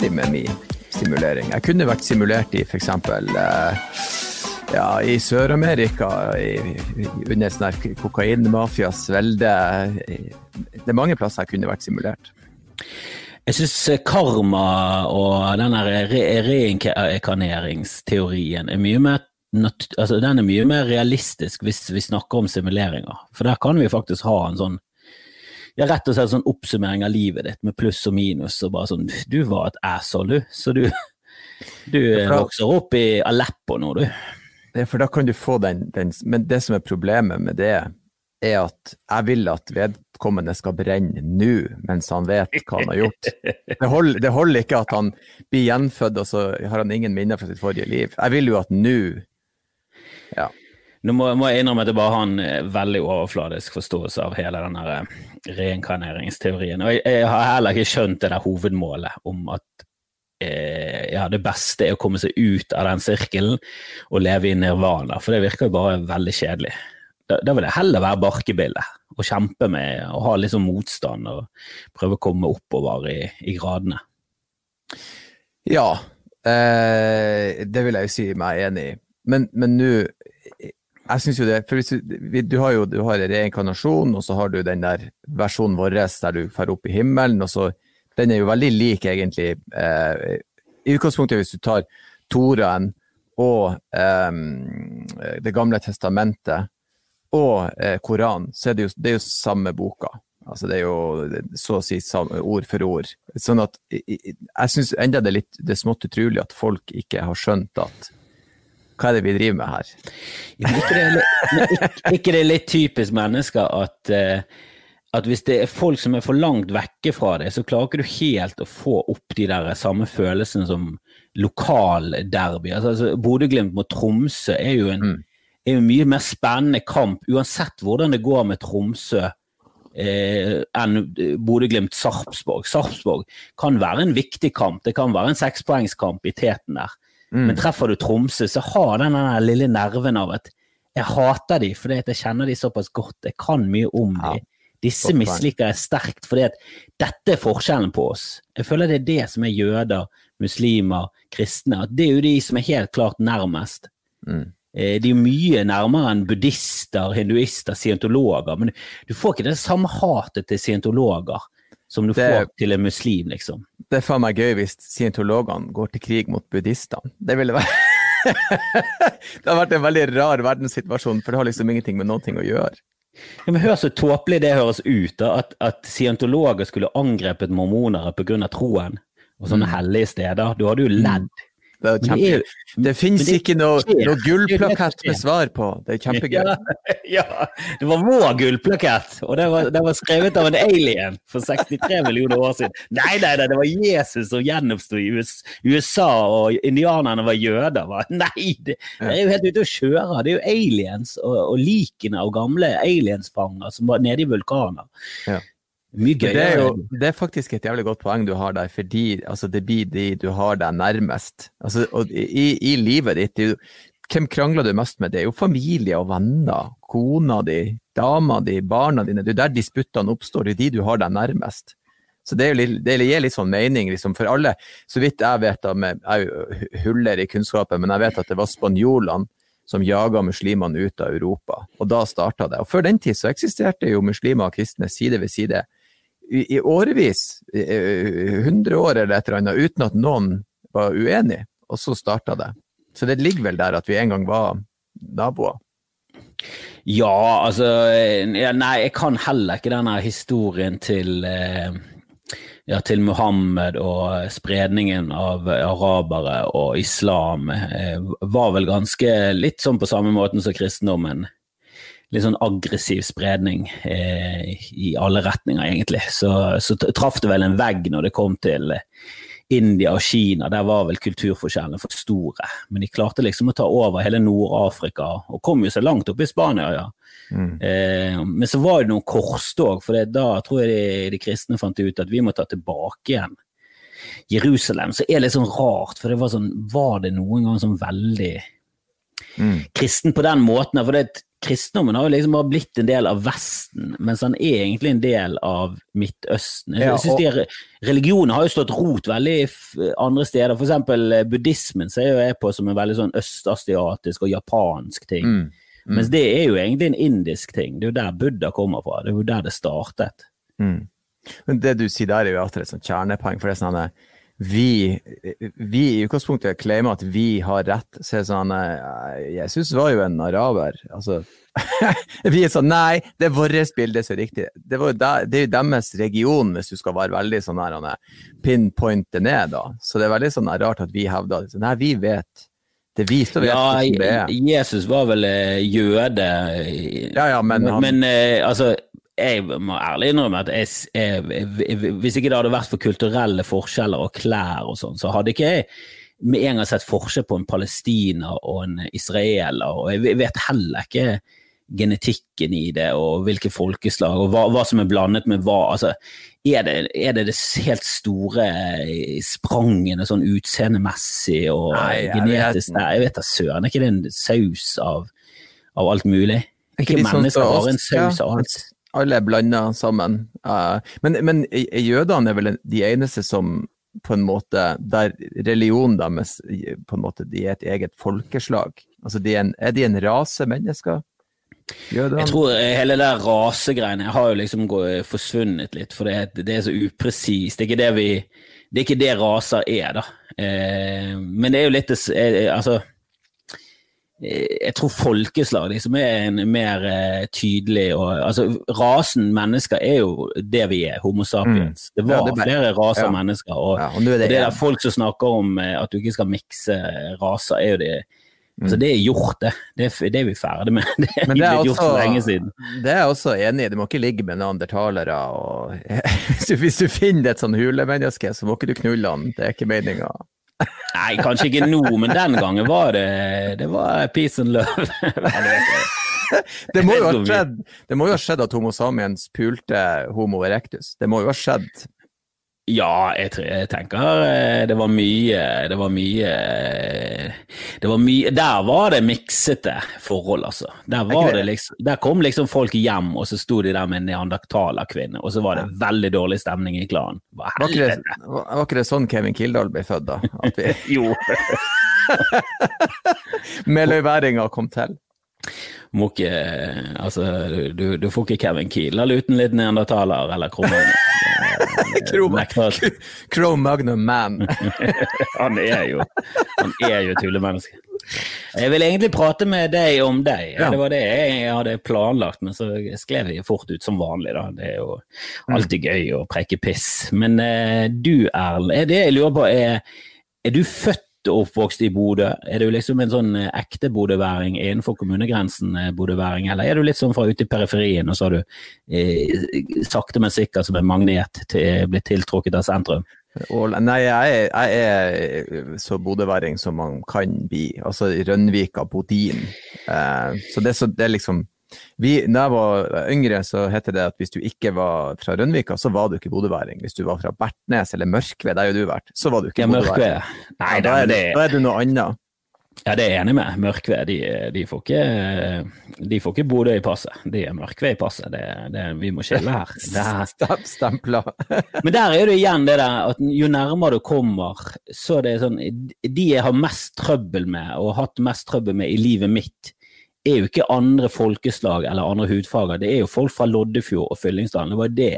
heldig med min simulering. Jeg kunne vært simulert i f.eks. Eh, ja, i Sør-Amerika, under sånn kokainmafias velde. Det er mange plasser jeg kunne vært simulert. Jeg syns karma og den reinkarneringsteorien er mye mer altså, den er mye mer realistisk hvis vi snakker om simuleringer. For der kan vi faktisk ha en sånn ja, rett og slett sånn oppsummering av livet ditt med pluss og minus. og bare sånn, Du var et asshole, du. Så du, du da, vokser opp i Aleppo nå, du. Ja, for da kan du få den, den Men det som er problemet med det, er at jeg vil at vedkommende skal brenne nå, mens han vet hva han har gjort. Det holder, det holder, ikke at han blir gjenfødt og så har han ingen minner fra sitt forrige liv. Jeg vil jo at nå ja. Nå må, må, jeg innrømme at jeg bare har en eh, veldig overfladisk forståelse av hele den eh, reinkarneringsteorien. Og jeg, jeg, har heller ikke skjønt det der hovedmålet om at eh, ja, det beste er å komme seg ut av den sirkelen og leve i nirvana, for det virker jo bare veldig kjedelig. Da, da vil jeg heller være barkebille og kjempe med og ha litt sånn motstand og prøve å komme oppover i, i gradene. Ja, eh, det vil jeg jo si meg enig i. Men nå jeg syns jo det, for du, du har jo du har reinkarnasjon, og så har du den der versjonen vår der du drar opp i himmelen. og så, Den er jo veldig lik, egentlig. Eh, I utgangspunktet, hvis du tar Toraen og eh, Det gamle testamentet og eh, Koranen, så er det, jo, det er jo samme boka. Altså Det er jo så å si samme, ord for ord. Sånn at jeg, syns enda det er litt det smått utrolig at folk ikke har skjønt at hva er det vi driver med her? Ja, ikke, det litt, ikke, ikke, det er litt typisk mennesker at, uh, at hvis det er folk som er for langt vekke fra det, så klarer ikke du helt å få opp de der samme følelsene som lokalderby. Altså, altså, Bodø-Glimt mot Tromsø er jo en, mm. er jo mye mer spennende kamp, uansett hvordan det går med Tromsø. Eh, enn Bodø-Glimt-Sarpsborg. Sarpsborg kan være en viktig kamp, det kan være en sekspoengskamp i teten der. Mm. Men treffer du Tromsø, så har den den lille nerven av at jeg hater de fordi jeg kjenner de såpass godt, jeg kan mye om ja. de. Disse misliker jeg sterkt fordi at dette er forskjellen på oss. Jeg føler det er det som er jøder, muslimer, kristne. at Det er jo de som er helt klart nærmest. Mm. Eh, de er mye nærmere enn buddhister, hinduister, scientologer. Men du får ikke det samme hatet til scientologer som du det, får til en muslim, liksom. Det er faen meg gøy hvis scientologene går til krig mot buddhistene. Det ville vært Det har vært en veldig rar verdenssituasjon, for det har liksom ingenting med noe å gjøre. Ja, men Hør så tåpelig det høres ut, da, at, at scientologer skulle angrepet mormonere pga. troen og sånne mm. hellige steder. Du hadde jo ledd. Det, er kjempe... det, det ikke noe, noe gullplakett med svar på. Det er kjempegøy. Ja, ja, det var vår gullplakett, og det var, var, skrevet av en alien for 63 millioner år siden. Nei, nei, nei det var Jesus som gjenoppsto i USA, og indianerne var jøder. Nei, det, det, er jo helt ute å kjøre. Det er jo aliens og, og likene av gamle aliensfanger som var nede i vulkaner. Ja. Mye gøy. Det er, jo, det er faktisk et jævlig godt poeng du har der, fordi altså, det blir de du har deg nærmest. Altså, i, i livet ditt, du, hvem krangler du mest med? Det er jo familie og venner. Kona di, dama di, barna dine. Det er der disputtene oppstår, det er de du har deg nærmest. Så det, litt, det gir litt sånn mening liksom, for alle. Så vidt jeg vet, da, med, jeg huller i kunnskapen, men jeg vet at det var spanjolene som jaga muslimene ut av Europa. Og da starta det. Og før den tid så eksisterte jo muslimer og kristne side ved side i, årevis, hundre år eller et eller annet, uten at noen var uenig, og så starta det. Så det ligger vel der at vi en gang var naboer. Ja, altså Nei, jeg kan heller ikke denne historien til eh, ja, til Muhammed og spredningen av arabere og islam eh, var vel ganske litt sånn på samme måten som kristendommen litt sånn aggressiv spredning eh, i alle retninger, egentlig. Så, så traff det vel en vegg når det kom til India og Kina. Der var vel kulturforskjellene for store. Men de klarte liksom å ta over hele Nord-Afrika, og kom jo så langt opp i Spania, ja. Mm. Eh, men så var det noen korstog, for da tror jeg de, de, kristne fant ut at vi må ta tilbake igjen Jerusalem. Så er det litt sånn rart, for det var sånn Var det noen gang sånn veldig mm. kristen på den måten? For det, kristendommen har jo liksom bare blitt en del av Vesten, mens han er egentlig en del av Midtøsten. Jeg Ja, og- Religionen har jo stått rot veldig andre steder. For eksempel eh, buddhismen ser jo jeg på som en veldig sånn østasiatisk og japansk ting. Mm. Mm. Mens det er jo egentlig en indisk ting. Det er jo der Buddha kommer fra. Det er jo der det startet. Mm. Men det du sier der, er jo alltid et sånt kjernepoeng. For det er sånn at vi, vi i utgangspunktet claimer at vi har rett. Så er det sånn eh, Jesus var jo en araber. Altså, vi er sånn Nei, det er vårt bilde som er riktig. Det, var det er jo deres region, hvis du skal være veldig sånn her han er, pinpoint det ned, da. Så det er veldig sånn rart at vi hevder at nei, vi vet. Det viser vi som vet hvordan det er. Jesus var vel eh, jøde. Ja, ja, men han Men eh, altså, jeg må ærlig innrømme at jeg, jeg, hvis ikke det hadde vært for kulturelle forskjeller og klær og sånn, så hadde ikke jeg med en gang sett forskjell på en palestiner og en israeler. Og jeg vet heller ikke genetikken i det, og hvilke folkeslag, og hva, hva som er blandet med hva. Altså, er det, er det det helt store eh, sprangene sånn utseendemessig og Nei, jeg genetisk? vet- Nei, jeg vet da søren. Er ikke det en saus av, av alt mulig? Ikke Ikke mennesker, bare en saus av alt. Alle er blanda sammen. Eh, men, men i- i jødene er vel de eneste som på en måte, der religionen deres på en måte, de er et eget folkeslag. Altså, de er, en, er de en rase mennesker? Jeg tror eh, hele det rasegreiene har jo liksom forsvunnet litt, for det, det er så upresist. Det er ikke det vi Det er ikke det raser er, da. Eh, men det er jo litt eh, eh, Altså eh, jeg tror folkeslag liksom er en mer eh, tydelig og altså Rasen mennesker er jo det vi er, Homo sapiens. Det var Ja, det er bare- flere raser ja. mennesker. og ja, og det, og det, der folk som snakker om eh, at du ikke skal mikse raser, er jo det Mm. Altså, det er gjort, det. Det er, det er vi ferdig med. Det er, det er gjort for lenge siden. Det er jeg også enig i. Du må ikke ligge med neandertalere. Og, hvis, hvis du finner et sånn hulemenneske, så må ikke du knulle han. Det er ikke meninga. Nei, kanskje ikke nå, men den gangen var det Det var peace and love. Det. Må jo ha skjedd, det må jo ha skjedd at Homo sapiens pulte Homo erectus. Det må jo ha skjedd. Ja, jeg, jeg tenker eh, det var mye Det var mye eh, Det var mye Der var det miksete forhold, altså. Der, var det? liksom, der kom liksom folk hjem, og så sto de der med en neandertalerkvinne, og så var det veldig dårlig stemning i klanen. Var ikke, det, var ikke det sånn Kevin Kildahl ble født, da? Jo. Meløyværinga kom til? Må ikke Altså, du, du får ikke Kevin Kielal uten litt neandertaler eller Cro-Magnum Man. Han er jo Han er jo tullemenneske. Jeg vil egentlig prate med deg om deg. Ja. Det var det jeg hadde planlagt, men så skrev jeg fort ut som vanlig. da. Det er jo alltid gøy å preke piss. Men uh, du, Erlend, er det jeg lurer på, er, er du født og oppvokst i Bodø? Er du liksom en sånn eh, ekte bodøværing innenfor kommunegrensen, eh, bodøværing, eller er du litt sånn fra ute i periferien, og så har du eh, sakte, men sikkert som en magnet til, blitt tiltrukket av sentrum? Nei, jeg er, jeg er så bodøværing som man kan bli. Altså Rønvika, Bodin. Eh, så det, så det er liksom vi, når jeg var yngre, så het det at hvis du ikke var fra Rønvika, så var du ikke bodøværing. Hvis du var fra Bertnes eller Mørkved, der har jo du vært, så var du ikke Ja, bodøværing. Nei, da, er, det, da er du noe annet. Ja, det er jeg enig med. Mørkved de, de får ikke De får ikke Bodø i passet. De er Mørkved i passet. Det, det, vi må skille her. Er, Stempla. men der er det igjen det der at jo nærmere du kommer, så er det sånn De jeg har mest trøbbel med, og har hatt mest trøbbel med i livet mitt, er jo ikke andre folkeslag eller andre hudfarger. Det er jo folk fra Loddefjord og Fyllingsdalen. Det var det.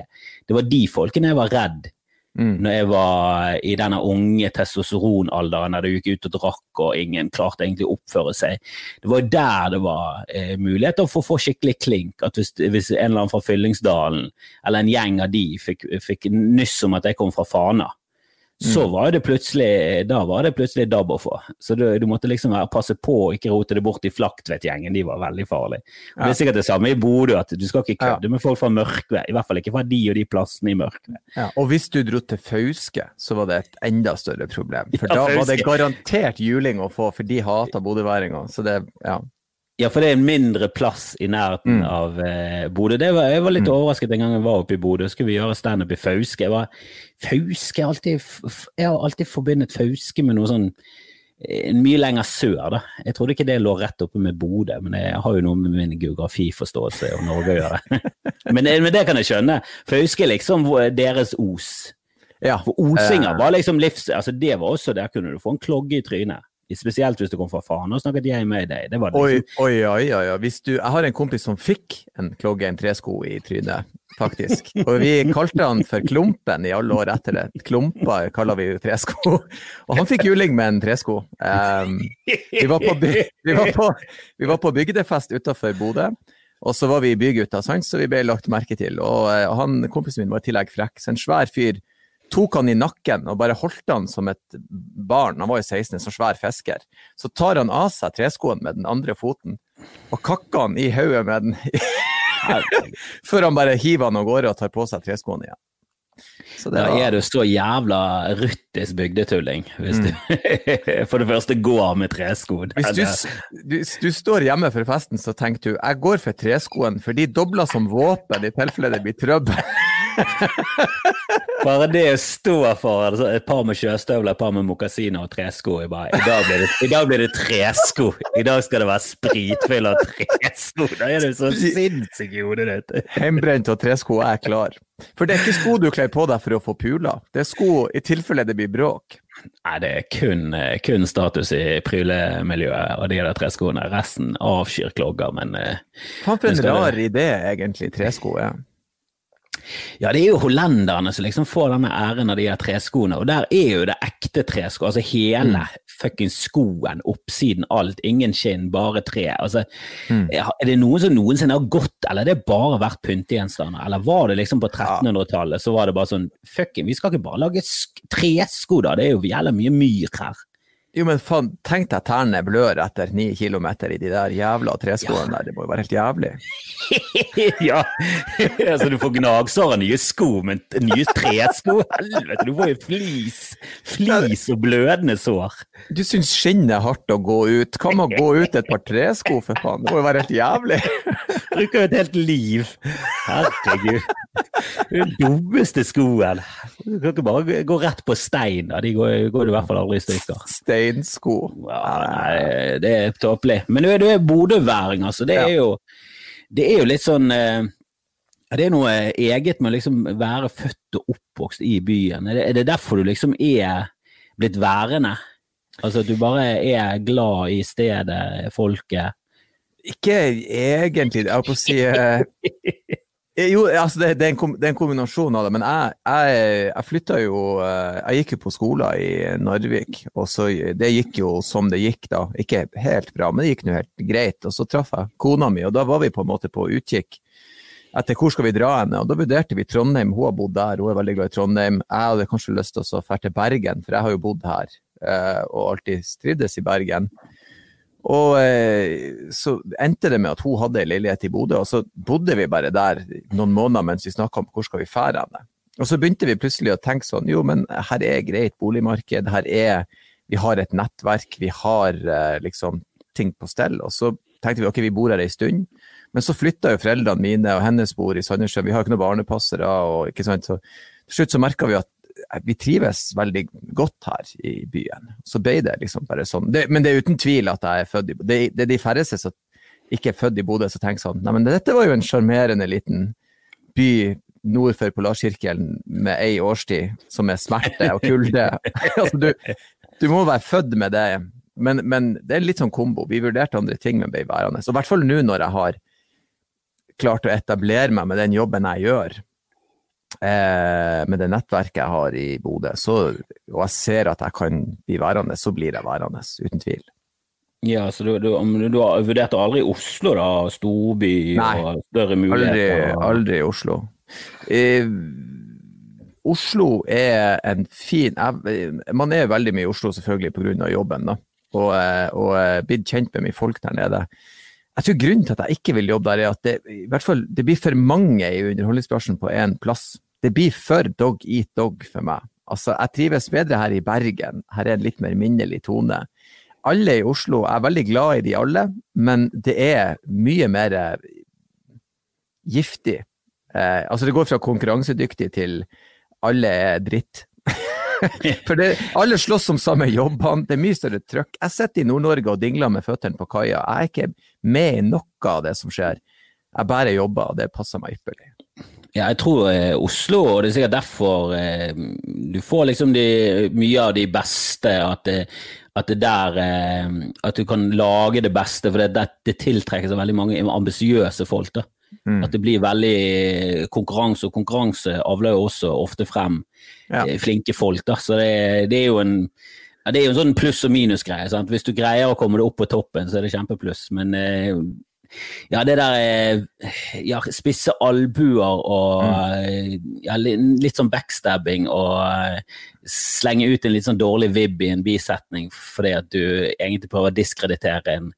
Det var de folkene jeg var redd Mm. når jeg var i denne unge testosteronalderen der det gikk ut og drakk og ingen klarte egentlig å oppføre seg. Det var der det var eh, muligheter for å få skikkelig klink. At hvis, hvis en eller annen fra Fyllingsdalen eller en gjeng av de fikk, fikk nyss om at jeg kom fra Fana, så var det plutselig da var det plutselig DAB å få. Så du, du måtte liksom passe på å ikke rote det bort i Flaktvedt-gjengen, de var veldig farlige. Og Det er sikkert det samme i Bodø, at du skal ikke kødde med folk fra Mørkved. I hvert fall ikke fra de og de plassene i Mørkved. Ja, og hvis du dro til Fauske, så var det et enda større problem. For Ja, da var det garantert juling å få, for de hata bodøværinger. Så det, ja. Ja, for det er en mindre plass i nærheten Mm. av eh, Bodø. Det var, jeg var litt overrasket en gang jeg var oppe i Bodø. Skulle vi gjøre standup i Fauske? Jeg var, Fauske alltid, jeg har alltid forbundet Fauske med noe sånn eh, mye lenger sør, da. Jeg trodde ikke det lå rett oppe med Bodø, men jeg har jo noe med min geografiforståelse og Norge å gjøre. men, det, men, det kan jeg skjønne, Fauske er liksom deres Os. Ja. For osinger var liksom livs... Altså, det var også Der kunne du få en klogge i trynet. Spesielt hvis du kom fra Fana, snakket jeg med deg. Det var liksom... Oi, oi, oi, oi. Du, jeg har en kompis som fikk en klogge, en tresko, i trynet, faktisk. Og vi kalte han for Klumpen i alle år etter det. Klumpa kaller vi tresko. Og han fikk juling med en tresko. Um, vi, var på, vi, var på, vi var på bygdefest utafor Bodø. Og så var vi bygutta, så vi ble lagt merke til. Og, og eh, han, kompisen min var i tillegg frekk. Så en svær fyr tok han i nakken og bare holdt han som et barn. Han var jo 16, en så svær fisker. Så tar han av seg treskoen med den andre foten og kakker han i hodet med den. Før han bare hiver han av gårde og tar på seg treskoene igjen. da var... er du så jævla ruttis bygdetulling, hvis mm. du for det første går med tresko. Hvis du, du, du, står hjemme for festen, så tenker du jeg går for treskoen, for de dobler som våpen i tilfelle det blir trøbbel. Bare det å stå for altså, et par med sjøstøvler, et par med mokasiner og tresko I dag, blir det, I dag blir det tresko! I dag skal det være spritfyll av tresko! Da er du så sinnssyk i hodet ditt. Hjemmebrent og tresko er klar. For det er ikke sko du kler på deg for å få pula. Det er sko i tilfelle det blir bråk. Nei, det er kun, kun status i prylemiljøet og de der treskoene. Resten avskyr klogger, men Faen for en rar idé egentlig tresko er. Ja, det er jo hollenderne som liksom får denne æren av de her treskoene, og der er jo det ekte tresko. Altså hele mm. fuckings skoen, oppsiden, alt. Ingen skinn, bare tre. Altså, mm. Er det noen som noensinne har gått, eller er det bare vært pyntegjenstander? Eller var det liksom på 1300-tallet så var det bare sånn fucking, vi skal ikke bare lage tresko da, det er jo jævla mye myr her. Jo, men faen, tenk deg tærne blør etter ni kilometer i de der jævla treskoene ja. der, det må jo være helt jævlig. ja, altså du får gnagsår av nye sko, men nye tresko, helvete, du får jo flis, flis og blødende sår. Du syns skinnet er hardt å gå ut, kan man gå ut et par tresko, for faen, det må jo være helt jævlig. Bruker jo et helt liv. Herregud. Den dummeste skoen. Du kan ikke bare gå rett på stein, da. De går, går i hvert fall aldri i stykker. Steinsko. Ja, nei, det er tåpelig. Men du er, er bodøværing, altså. Det er, jo, det er jo litt sånn eh, det er noe eget med å liksom være født og oppvokst i byen. Er det, er det derfor du liksom er blitt værende? Altså at du bare er glad i stedet, folket? Ikke egentlig, jeg holdt på å si eh, Jo, altså det, det, er en, det, er en, kombinasjon av det. Men jeg, jeg, jeg flytta jo eh, Jeg gikk jo på skolen i Narvik, og så det gikk jo som det gikk, da. Ikke helt bra, men det gikk nå helt greit. Og så traff jeg kona mi, og da var vi på en måte på utkikk etter hvor skal vi dra henne. Og da vurderte vi Trondheim, hun har bodd der, hun er veldig glad i Trondheim. Jeg hadde kanskje lyst til å dra til Bergen, for jeg har jo bodd her eh, og alltid strides i Bergen. Og eh, så endte det med at hun hadde ei leilighet i Bodø, og så bodde vi bare der noen måneder mens vi snakka om hvor skal vi fære henne. Og så begynte vi plutselig å tenke sånn, jo men her er greit boligmarked, her er Vi har et nettverk, vi har eh, liksom ting på stell. Og så tenkte vi ok, vi bor her ei stund. Men så flytta jo foreldrene mine og hennes bor i Sandnessjøen, vi har ikke noen barnepassere. og ikke sant, så Til slutt så merka vi at vi trives veldig godt her i byen. Så ble det liksom bare sånn. Det, men det er uten tvil at jeg er født i Det, det er de færreste som ikke er født i Bodø, som tenker sånn Nei, men dette var jo en sjarmerende liten by nord for Polarsirkelen med ei årstid som er smerte og kulde. altså, du, du, må være født med det. Men, men, det er litt sånn kombo. Vi vurderte andre ting, men ble værende. Så i hvert fall nå når jeg har klart å etablere meg med den jobben jeg gjør eh, med det nettverket jeg har i Bodø, og jeg ser at jeg kan bli værende, så blir jeg værende, uten tvil. Ja, så du, du, du har vurdert aldri Oslo, da? Storby Nei, og større muligheter? Aldri, aldri Oslo. Eh, Oslo er en fin Man er veldig mye i Oslo selvfølgelig pga. jobben, da. Og, eh, og eh, blitt kjent med mye folk der nede. Jeg tror grunnen til at jeg ikke vil jobbe der, er at det, i hvert fall, det blir for mange i underholdningsbransjen på én plass. Det blir for dog eat dog for meg. Altså, jeg trives bedre her i Bergen. Her er en litt mer minnelig tone. Alle i Oslo, jeg er veldig glad i de alle, men det er mye mer giftig. Eh, altså, det går fra konkurransedyktig til alle er dritt. For det, alle slåss om samme jobbene, det er mye større trøkk. Jeg sitter i Nord-Norge og dingler med føttene på kaia. Jeg er ikke med i noe av det som skjer. Jeg bare jobber, og det passer meg ypperlig. Ja, jeg tror eh, Oslo, og det er sikkert derfor eh, du får liksom de, mye av de beste, at det, at det der eh, At du kan lage det beste, for det, det tiltrekker seg veldig mange ambisiøse folk. da. Mm. At det blir veldig konkurranse, og konkurranse avler jo også ofte frem ja. Eh, flinke folk. da, så det, det er jo en det er jo en sånn pluss- og minus-greie. Hvis du greier å komme deg opp på toppen, så er det kjempepluss. Men eh, ja, det der eh, ja, spisse albuer og mm. ja, litt sånn backstabbing og uh, slenge ut en litt sånn dårlig vibb i en bisetning fordi at du egentlig prøver å diskreditere en,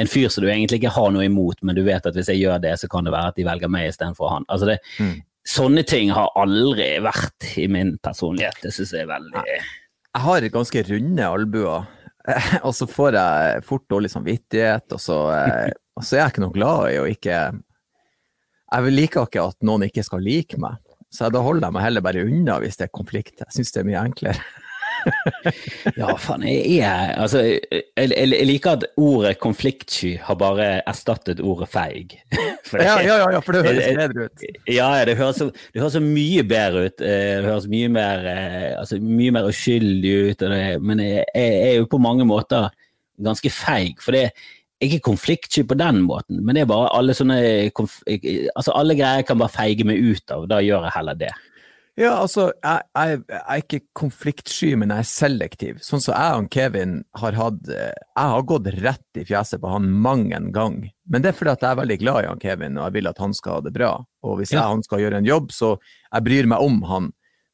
en fyr som du egentlig ikke har noe imot, men du vet at hvis jeg gjør det, så kan det være at de velger meg istedenfor han. Altså det, mm. Sånne ting har aldri vært i min personlighet. Det syns jeg er veldig Jeg har ganske runde albuer. Og så får jeg fort dårlig samvittighet, og så eh, og så er jeg ikke noe glad i å ikke Jeg liker ikke at noen ikke skal like meg, så da holder jeg meg heller bare unna hvis det er konflikt. Jeg syns det er mye enklere. ja, faen, jeg er Altså, jeg, jeg, liker at ordet konfliktsky har bare erstattet ordet feig. For ja, ja, ja, for det høres bedre ut. Ja, det høres, så, det høres mye bedre ut. Eh, det høres mye mer, eh, altså, mye mer uskyldig ut. Men jeg, jeg er jo på mange måter ganske feig. For det, ikke konfliktsky på den måten, men det er bare alle sånne altså Alle greier kan bare feige meg ut av, da gjør jeg heller det. Ja, altså, jeg, jeg, jeg er ikke konfliktsky, men jeg er selektiv. Sånn som jeg og Kevin har hatt Jeg har gått rett i fjeset på han mang en gang. Men det er fordi at jeg er veldig glad i han Kevin, og jeg vil at han skal ha det bra. Og hvis jeg, han skal gjøre en jobb, så jeg bryr meg om han.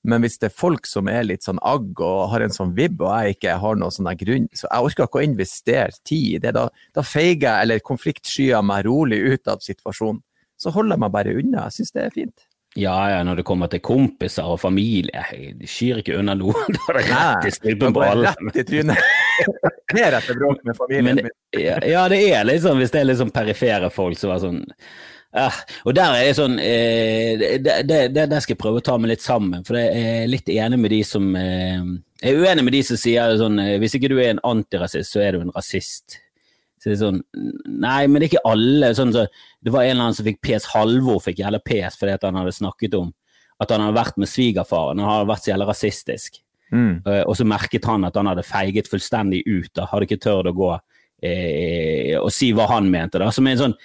Men hvis det er folk som er litt sånn agg og har en sånn vibb, og jeg ikke har noen sånn grunn, så jeg orker ikke å investere tid i det. Da, da feiger jeg eller konfliktskyer meg rolig ut av situasjonen. Så holder jeg meg bare unna. Jeg syns det er fint. Ja, ja, når det kommer til kompiser og familie, de skyr ikke unna noen. Da er det rett i strupen på alle. Rett i trynet. Mer etter bråk med familien min. Ja, ja, det er sånn hvis det er sånn perifere folk som er sånn ja, og der er jeg sånn eh, det, det, det, skal jeg prøve å ta meg litt sammen, for jeg er litt enig med de som eh, Jeg er uenig med de som sier sånn eh, Hvis ikke du er en antirasist, så er du en rasist. Så det er sånn Nei, men det er ikke alle. Sånn, så, det var en eller annen som fikk PS. Halvor fikk jævla PS fordi han hadde snakket om at han hadde vært med svigerfaren. Han hadde vært så jævla rasistisk. Mm. Uh, og så merket han at han hadde feiget fullstendig ut. Da. Hadde ikke tørt å gå eh, og si hva han mente. Da. Som en sånn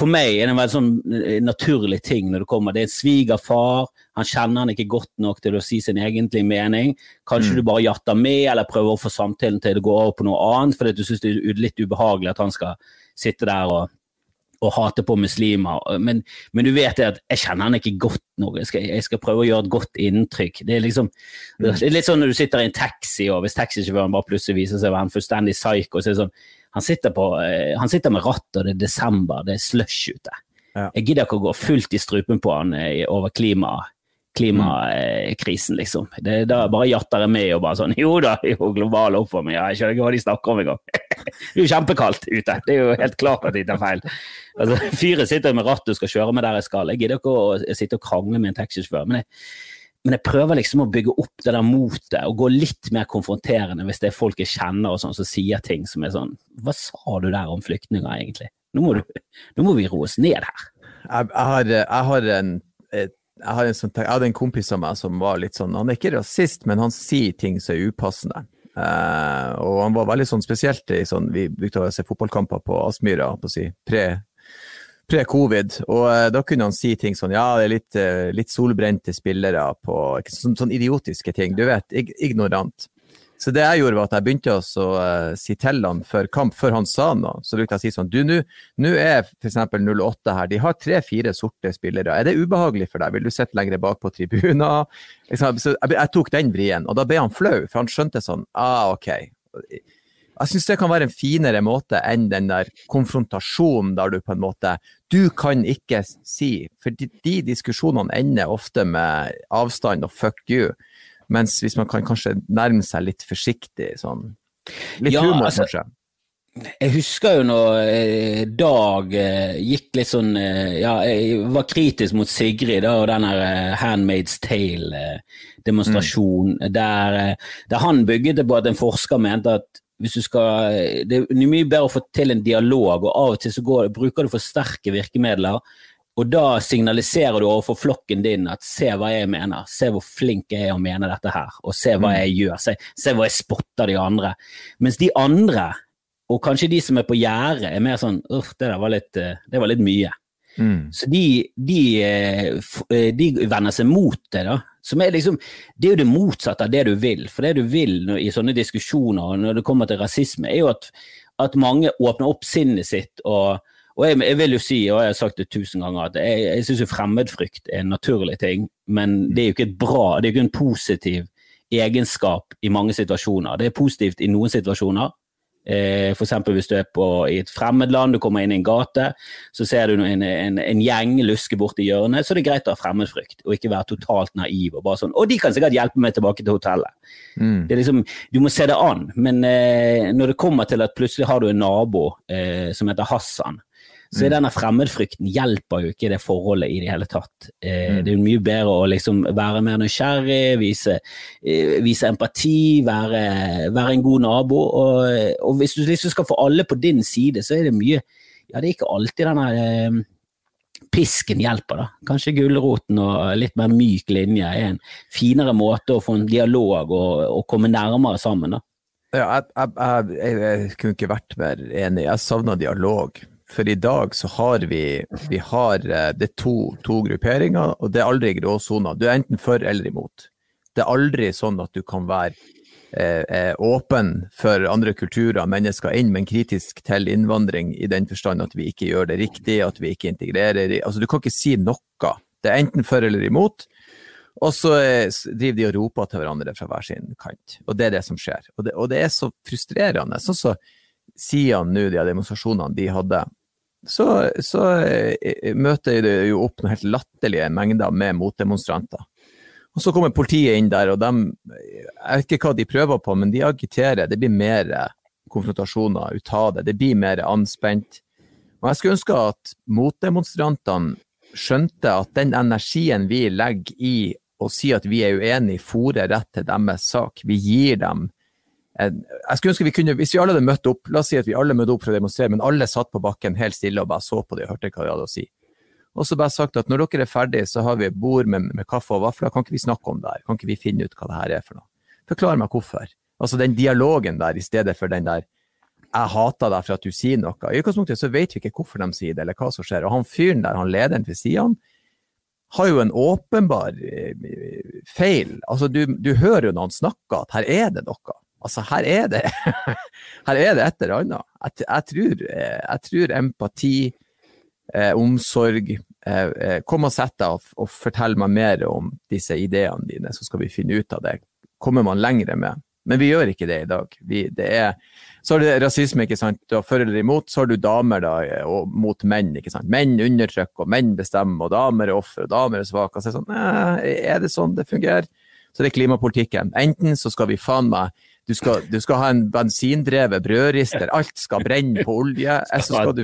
for meg er det en veldig sånn eh, naturlig ting når det kommer. Det er en svigerfar, han kjenner han ikke godt nok til å si sin egentlige mening. Kanskje mm. du bare jatter med, eller prøver å få samtalen til å gå over på noe annet, fordi du syns det er litt ubehagelig at han skal sitte der og, og hate på muslimer. Men, men, du vet det at jeg kjenner han ikke godt nok. Jeg skal, jeg skal prøve å gjøre et godt inntrykk. Det er liksom mm. det er litt sånn når du sitter i en taxi, og hvis taxisjåføren bare plutselig viser seg å være en fullstendig psycho, så er det sånn han sitter, på, eh, han sitter med rattet, og det er desember, det er slush ute. Ja. Jeg gidder ikke å gå fullt i strupen på han eh, over klima, klimakrisen, mm. liksom. Det, da bare jatter jeg med og bare sånn Jo da, jo, global oppvarming, ja, jeg skjønner ikke hva de snakker om engang. det er jo kjempekaldt ute, det er jo helt klart at de tar feil. Altså, Fyret sitter med rattet og skal kjøre meg der jeg skal. Jeg gidder ikke å sitte og krangle med en taxisjåfør. men jeg men jeg prøver liksom å bygge opp det der motet og gå litt mer konfronterende hvis det er folk jeg kjenner og sånn som sier ting som er sånn Hva sa du der om flyktninger, egentlig? Nå må, du, nå må vi roe oss ned her. Jeg, jeg, har, jeg, har, en, sånn, en kompis av meg som var litt sånn Han er ikke rasist, men han sier ting som er upassende. Uh, og han var veldig sånn spesielt i sånn Vi brukte å se fotballkamper på Aspmyra på å si, pre pre-covid, og uh, da kunne han si ting sånn ja, det er litt, uh, litt solbrente spillere på sånn, sånn, idiotiske ting. Du vet, ig ignorant. Så det jeg gjorde, var at jeg begynte å uh, si til han før kamp, før han sa noe. Så brukte jeg å si sånn Du, nå er f.eks. 08 her, de har tre-fire sorte spillere. Er det ubehagelig for deg? Vil du sitte lenger bak på tribuner? Så jeg, jeg tok den vrien, og da ble han flau, for han skjønte sånn Ah, OK jeg syns det kan være en finere måte enn den der konfrontasjonen der du på en måte Du kan ikke si For de, de diskusjonene ender ofte med avstand og fuck you. Mens hvis man kan kanskje nærme seg litt forsiktig sånn Litt ja, humor, altså, kanskje. jeg husker jo når eh, Dag eh, gikk litt sånn eh, Ja, jeg var kritisk mot Sigrid da, og den her Handmaid's Tale-demonstrasjonen, mm. der, der, han bygget det på at en forsker mente at hvis du skal Det er mye bedre å få til en dialog, og av og til så går, bruker du for sterke virkemidler. Og da signaliserer du overfor flokken din at se hva jeg mener, se hvor flink jeg er å mene dette her, og se hva jeg gjør, se, se hva jeg spotter de andre. Mens de andre og kanskje de som er på gjerdet, er mer sånn Uff, det var litt, eh, det var litt mye. Mm. Så de, de, eh, eh, de, vender seg mot det, da. Som er liksom, det er jo det motsatte av det du vil. For det du vil i sånne diskusjoner når det kommer til rasisme, er jo at, at mange åpner opp sinnet sitt. og, og jeg, jeg, vil jo si, og jeg har sagt det tusen ganger, at jeg, jeg syns fremmedfrykt er en naturlig ting, men det er jo ikke et bra, det er jo ikke en positiv egenskap i mange situasjoner. Det er positivt i noen situasjoner, Eh, F.eks. hvis du er på, i et fremmedland, du kommer inn i en gate, så ser du en, en, en gjeng luske borti hjørnet, så det er greit å ha fremmedfrykt og ikke være totalt naiv. Og bare sånn, og de kan sikkert hjelpe meg tilbake til hotellet. Mm. Det er liksom, Du må se det an. Men eh, når det kommer til at plutselig har du en nabo eh, som heter Hassan, så mm. denne fremmedfrykten hjelper jo ikke det forholdet i det hele tatt. Eh, mm. Det er jo mye bedre å liksom være mer nysgjerrig, vise, eh, vise empati, være, være, en god nabo. Og, og, hvis du liksom skal få alle på din side, så er det mye Ja, det er ikke alltid denne eh, pisken hjelper, da. Kanskje gulroten og litt mer myk linje er en finere måte å få en dialog og, og komme nærmere sammen, da. Ja, jeg, jeg, jeg, jeg, kunne ikke vært mer enig. Jeg savna dialog. For i dag så har vi, vi har, det det to, to grupperinger, og det er aldri gråsoner. Du er enten for eller imot. Det er aldri sånn at du kan være eh, eh, åpen for andre kulturer, mennesker inn, men kritisk til innvandring i den forstand at vi ikke gjør det riktig, at vi ikke integrerer. Altså, du kan ikke si noe. Det er enten for eller imot. Og så eh, driver de og roper til hverandre fra hver sin kant. Og det er det som skjer. Og det, og det er så frustrerende. Sånn så Sian nå, de demonstrasjonene de hadde, så, så eh, møter det jo opp noen helt latterlige mengder med motdemonstranter. Og Så kommer politiet inn der, og de, jeg vet ikke hva de prøver på, men de agiterer. Det blir mer konfrontasjoner ut av det. Det blir mer anspent. Og Jeg skulle ønske at motdemonstrantene skjønte at den energien vi legger i å si at vi er uenige, fòrer rett til deres sak. Vi gir dem jeg skulle ønske vi kunne, Hvis vi alle hadde møtt opp, la oss si at vi alle møtte opp for å demonstrere, men alle satt på bakken helt stille og bare så på det og hørte hva de hadde å si. Og så bare sagt at når dere er ferdige, så har vi et bord med, med, kaffe og vafler, kan ikke vi snakke om det her? Kan ikke vi finne ut hva det her er for noe? Forklar meg hvorfor. Altså den dialogen der i stedet for den der jeg hater deg for at du sier noe. I utgangspunktet så vet vi ikke hvorfor de sier det, eller hva som skjer. Og han fyren der, han lederen ved sidene, har jo en åpenbar eh, feil. Altså du, du hører jo når han snakker at her er det noe. Altså, her er det, her er det et eller annet. Jeg, jeg, tror, eh, jeg tror, empati, eh, omsorg eh, eh, Kom og sett deg og, og fortell meg mer om disse ideene dine, så skal vi finne ut av det. Kommer man lengre med. Men vi gjør ikke det i dag. Vi, det er, så har du rasisme, ikke sant. Du har for eller imot. Så har du damer da, eh, og, mot menn. ikke sant. Menn undertrykker, og menn bestemmer, og damer er ofre, og damer er svake. Så er, sånn, er det sånn det fungerer? Så det er klimapolitikken. Enten så skal vi faen meg du skal, du skal, ha en bensindrevet brødrister, alt skal brenne på olje. så skal du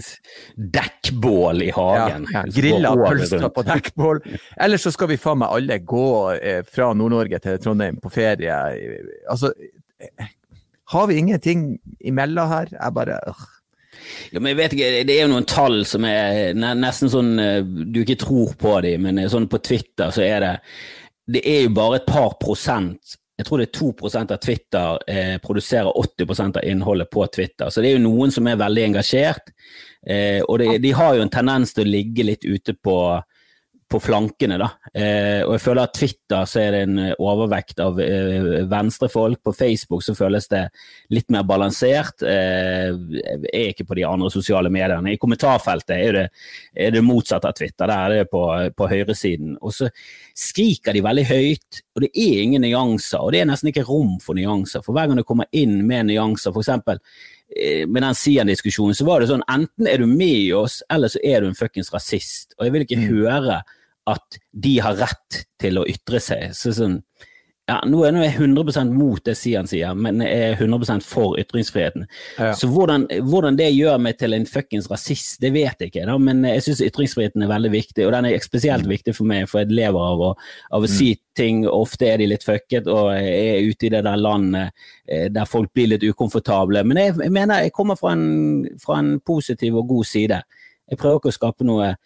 Dekkbål i hagen. Ja. Grilla pølser på dekkbål. Eller så skal vi faen meg alle gå eh, fra Nord-Norge til Trondheim på ferie. Altså, har vi ingenting imellom her? Jeg bare øh. Ja, men jeg vet ikke, Det er jo noen tall som er nesten sånn eh, du ikke tror på dem, men sånn på Twitter så er det Det er jo bare et par prosent jeg tror det er 2% av Twitter eh, produserer 80 av innholdet på Twitter. Så det er jo noen som er veldig engasjert. Eh, og det, de har jo en tendens til å ligge litt ute på, på flankene, da. Eh, og jeg føler at Twitter så er det en overvekt av eh, venstrefolk. På Facebook så føles det litt mer balansert. Eh, jeg er ikke på de andre sosiale mediene. I kommentarfeltet er det, er det motsatt av Twitter. Der er det på, på høyresiden. Og så skriker de veldig høyt, og det er ingen nyanser. Og det er nesten ikke rom for nyanser. For hver gang det kommer inn med nyanser, f.eks eh, med den Sian-diskusjonen, så var det sånn enten er du med i oss, eller så er du en fuckings rasist. Og jeg vil ikke mm. høre at de har rett til å ytre seg. Så sånn, ja, Nå er jeg 100% mot det Sian sier, men jeg er 100 for ytringsfriheten. Ja. Så hvordan, hvordan, det gjør meg til en fuckings rasist, det vet jeg ikke. Da. Men jeg syns ytringsfriheten er veldig viktig, og den er spesielt mm. viktig for meg, for jeg lever av å, av å mm. si ting. Ofte er de litt fucket og er ute i det der landet eh, der folk blir litt ukomfortable. Men jeg, jeg mener jeg kommer fra en, fra en positiv og god side. Jeg prøver ikke å skape noe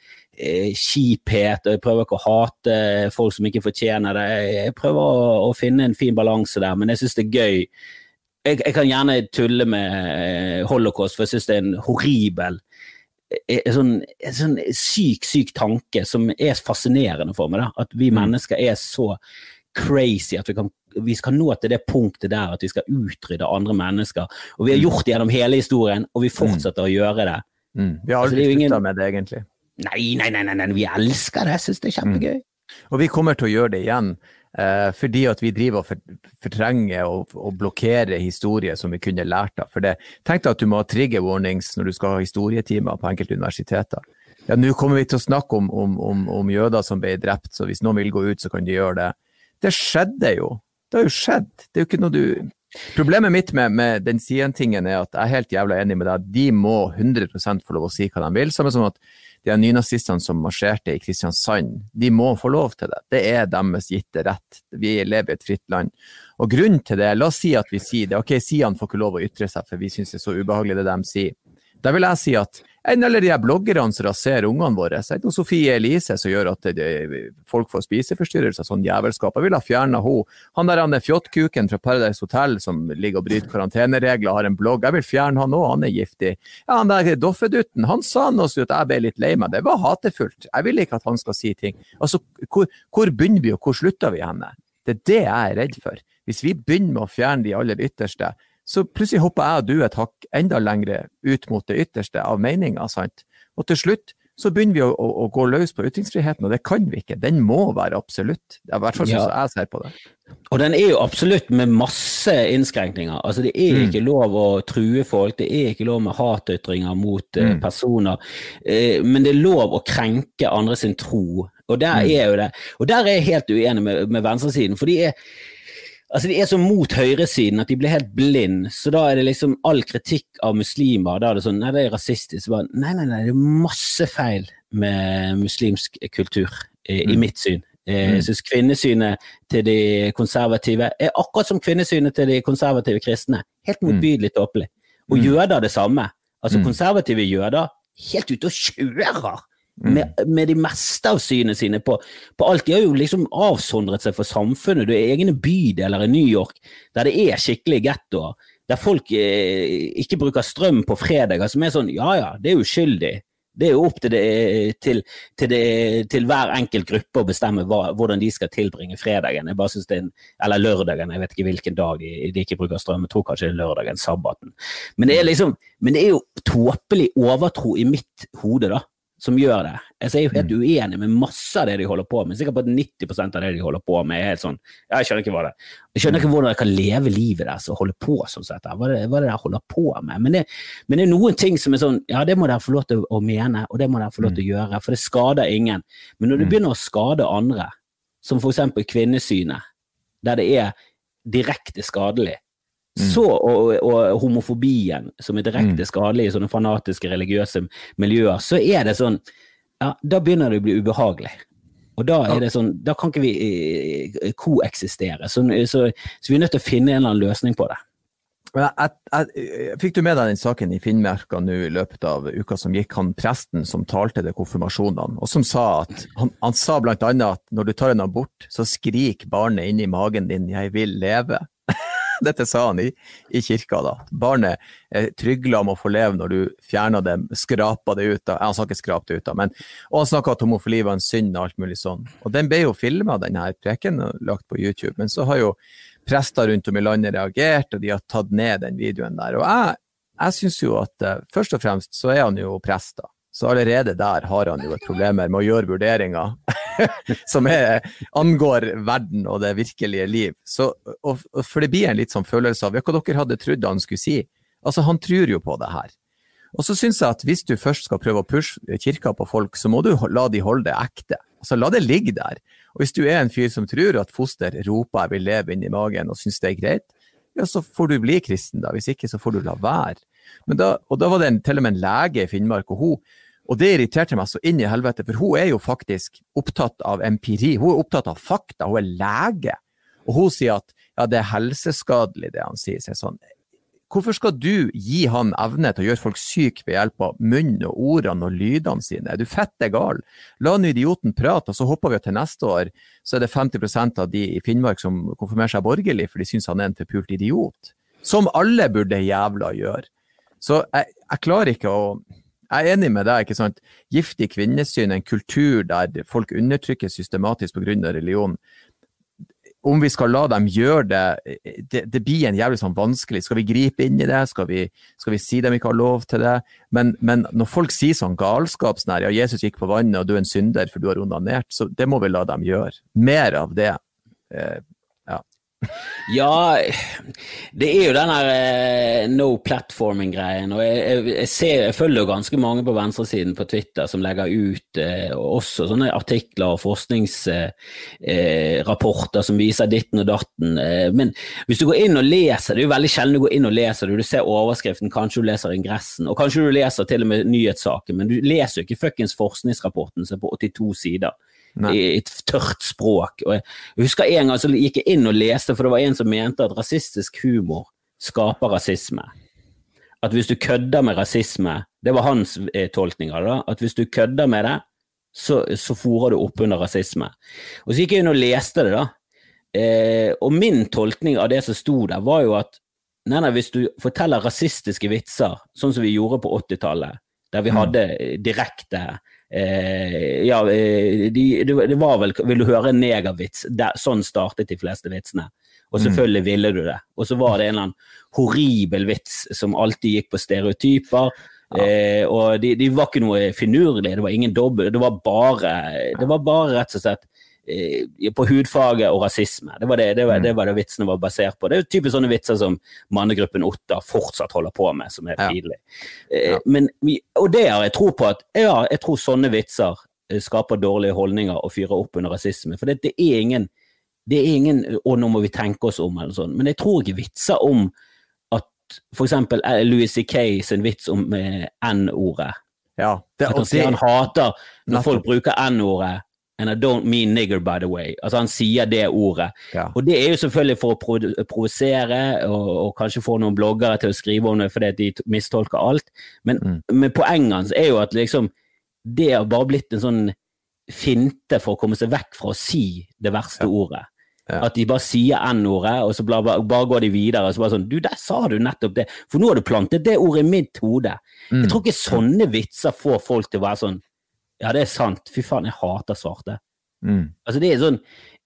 kjiphet, og jeg prøver ikke å hate folk som ikke fortjener det. Jeg prøver å, å finne en fin balanse der, men jeg syns det er gøy. Jeg, jeg, kan gjerne tulle med eh, holocaust, for jeg syns det er en horribel eh, en sånn, en sånn, syk, syk tanke som er fascinerende for meg. Da. At vi mm. mennesker er så crazy at vi kan vi skal nå til det punktet der at vi skal utrydde andre mennesker. Og vi har mm. gjort det gjennom hele historien, og vi fortsetter mm. å gjøre det. Mm. Vi har aldri altså, ingen... slutta med det, egentlig. Nei, nei, nei, nei, vi elsker det. Jeg syns det er kjempegøy. Mm. Og vi kommer til å gjøre det igjen. Eh, fordi at vi driver og fortrenger og, og, blokkerer historier som vi kunne lært av. For det, Tenk deg at du må ha trigger warnings når du skal ha historietimer på enkelte universiteter. Ja, Nå kommer vi til å snakke om, om, om, om, jøder som ble drept, så hvis noen vil gå ut, så kan de gjøre det. Det skjedde jo. Det har jo skjedd. Det er jo ikke noe du Problemet mitt med, med den siden-tingen er at jeg er helt jævla enig med deg. De må 100 få lov å si hva de vil. Samme som at de nynazistene som marsjerte i Kristiansand, de må få lov til det. Det er deres gitte rett. Vi lever i et fritt land. Og grunnen til det, la oss si at vi sier det, ok, Sian får ikke lov å ytre seg, for vi syns det er så ubehagelig det de sier. Da vil jeg si at enn av de bloggerne som raserer ungene våre. Det er det Sofie Elise som gjør at det, folk får spiseforstyrrelser, sånn jævelskap. Jeg ville ha fjerna henne. Han der han er fjottkuken fra Paradise Hotel som ligger og bryter karanteneregler, har en blogg. Jeg vil fjerne han òg, han er giftig. Ja, han der Doffedutten, han sa noe så at jeg ble litt lei meg. Det var hatefullt. Jeg vil ikke at han skal si ting. Altså, hvor, hvor begynner vi, og hvor slutter vi henne? Det er det jeg er redd for. Hvis vi begynner med å fjerne de aller ytterste, så plutselig hopper jeg og du et hakk enda lengre ut mot det ytterste av meninga. Og til slutt så begynner vi å, å, å, gå løs på ytringsfriheten, og det kan vi ikke. Den må være absolutt. Det er i hvert fall sånn ja. jeg ser på det. Og den er jo absolutt med masse innskrenkninger. Altså Det er mm. ikke lov å true folk, det er ikke lov med hatytringer mot mm. personer. Eh, men det er lov å krenke andre sin tro, og der mm. er jo det. Og der er jeg helt uenig med, med venstresiden. for de er Altså De er så mot høyresiden at de blir helt blind. Så da er det liksom all kritikk av muslimer. Da er det sånn Nei, det er rasistisk. Bare, nei, nei, nei, det er masse feil med muslimsk kultur, i, mm. i mitt syn. Eh, mm. Jeg syns kvinnesynet til de konservative er akkurat som kvinnesynet til de konservative kristne. Helt mm. motbydelig tåpelig. Og mm. jøder det samme. Altså konservative jøder helt ute og kjører Mm. Med, med, de meste av synene sine på, på, alt. De har jo liksom avsondret seg fra samfunnet. Du er egne bydeler i New York der det er skikkelig gettoer. Der folk eh, ikke bruker strøm på fredager, som er sånn ja ja, det er uskyldig. Det er jo opp til, det, til, til, det, til hver enkelt gruppe å bestemme hva, hvordan de skal tilbringe fredagen. Jeg bare synes det er en, Eller lørdagen, jeg vet ikke hvilken dag de, de ikke bruker strøm. Jeg tror kanskje det er lørdagen, sabbaten. Men det er liksom, men det er jo tåpelig overtro i mitt hode, da som gjør det. Altså, jeg er jo helt mm. uenig med masse av det de holder på med. Sikkert på at 90 av det de holder på med, er helt sånn Jeg skjønner ikke hva det Jeg skjønner ikke hvordan jeg kan leve livet deres og holde på sånn sett. Hva er det, hva er det der holder på med? Men det, men det, er noen ting som er sånn Ja, det må dere få lov til å mene, og det må dere få lov til å mm. gjøre, for det skader ingen. Men når det mm. begynner å skade andre, som for eksempel kvinnesynet, der det er direkte skadelig, Mm. Så, og, og, homofobien, som er direkte mm. skadelig i sånne fanatiske religiøse miljøer, så er det sånn ja, Da begynner det å bli ubehagelig. Og da er det sånn, da kan ikke vi eh, koeksistere. Så, så, så, vi er nødt til å finne en eller annen løsning på det. Jeg, jeg, fikk du med deg den saken i Finnmarka nå i løpet av uka som gikk, han presten som talte til konfirmasjonene, og som sa at han, han sa annet at når du tar en abort, så skrik barnet inni magen din 'jeg vil leve'. Dette sa han i, i kirka, da. Barnet er trygla om å få leve når du fjerna det, skrapa det ut av Han sa ikke skrap det ut av, men Og han snakka at homofili var en synd og alt mulig sånn. Og den ble jo filma, denne preken, og lagt på YouTube. Men så har jo prester rundt om i landet reagert, og de har tatt ned den videoen der. Og jeg, jeg syns jo at uh, først og fremst så er han jo prest, da. Så allerede der har han jo et problem med å gjøre vurderinger som er, angår verden og det virkelige liv. Så, og, for det blir en litt sånn følelse av hva dere hadde trodd han skulle si. Altså, han tror jo på det her. Og så syns jeg at hvis du først skal prøve å pushe kirka på folk, så må du la de holde det ekte. Altså, la det ligge der. Og hvis du er en fyr som tror at foster roper 'jeg vil leve' inni magen og syns det er greit, ja, så får du bli kristen, da. Hvis ikke, så får du la være. Da, og da var det en, til og med en lege i Finnmark, og hun og det irriterte meg så inn i helvete, for hun er jo faktisk opptatt av empiri. Hun er opptatt av fakta, hun er lege. Og hun sier at ja, det er helseskadelig, det han sier. Så sånn, Hvorfor skal du gi han evne til å gjøre folk syke ved hjelp av munnen og ordene og lydene sine? Er du fette gal? La nå idioten prate, og så hopper vi til neste år, så er det 50% av de i Finnmark som konfirmerer seg borgerlig, for de syns han er en forpult idiot. Som alle burde jævla gjøre. Så jeg, jeg klarer ikke å jeg er enig med deg. ikke sant? Giftig kvinnesyn, en kultur der folk undertrykkes systematisk pga. religion om vi skal la dem gjøre det, det, det blir en jævlig sånn vanskelig. Skal vi gripe inn i det? Skal vi, skal vi si dem ikke har lov til det? Men, men, når folk sier sånn galskap sånn ja, Jesus gikk på vannet og du er en synder for du har onanert, så det må vi la dem gjøre. Mer av det. Eh, ja, det er jo den der eh, no platforming-greien. og jeg, jeg, ser, jeg, følger ganske mange på venstresiden på Twitter som legger ut eh, også sånne artikler og forskningsrapporter eh, som viser ditten og datten. Eh, men hvis du går inn og leser, det er jo veldig sjelden du går inn og leser det, du ser overskriften, kanskje du leser ingressen, og kanskje du leser til og med nyhetssaken, men du leser jo ikke fuckings forskningsrapporten som er på 82 sider. I et tørt språk. Og jeg husker en gang så gikk jeg inn og leste, for det var en som mente at rasistisk humor skaper rasisme. At hvis du kødder med rasisme, det var hans eh, tolkning av det, at hvis du kødder med det, så, så fòrer du opp under rasisme. Og så gikk jeg inn og leste det, da. Eh, og min tolkning av det som sto der, var jo at nei, nei, hvis du forteller rasistiske vitser, sånn som vi gjorde på 80-tallet, der vi mm. hadde direkte Eh, ja, eh, de, det var vel Vil du høre en negervits? Der, sånn startet de fleste vitsene. Og mm. selvfølgelig ville du det. Og så var det en eller annen horribel vits som alltid gikk på stereotyper. Ja. Eh, og de, de, var ikke noe finurlige, det var ingen dobbel, det var bare, det var bare rett og slett på hudfaget og rasisme. Det var det, det, var, mm. det var det vitsene var basert på. Det er jo typisk sånne vitser som mannegruppen Otta fortsatt holder på med, som er pinlig. Ja. Ja. Og det har jeg tro på at ja, jeg tror sånne vitser eh, skaper dårlige holdninger og fyrer opp under rasisme. For det, det er ingen det er ingen Og nå må vi tenke oss om, eller sånn. Men jeg tror ikke vitser om at f.eks. Eh, Louis C.K. sin vits om N-ordet. Ja, det, at han sier han hater når folk bruker N-ordet And I don't mean nigger, by the way. Altså Han sier det ordet. Ja. Og det er jo selvfølgelig for å provosere, og, og, kanskje få noen bloggere til å skrive om det fordi de mistolker alt. Men, mm. men poenget hans er jo at liksom det har bare blitt en sånn finte for å komme seg vekk fra å si det verste ja. ordet. Ja. At de bare sier N-ordet, og så bare, bare, går de videre. og så bare sånn, Du, der sa du nettopp det! For nå har du plantet det ordet i mitt hode. Mm. Jeg tror ikke sånne vitser får folk til å være sånn ja, det er sant. Fy faen, jeg hater svarte. Mm. Altså, det er sånn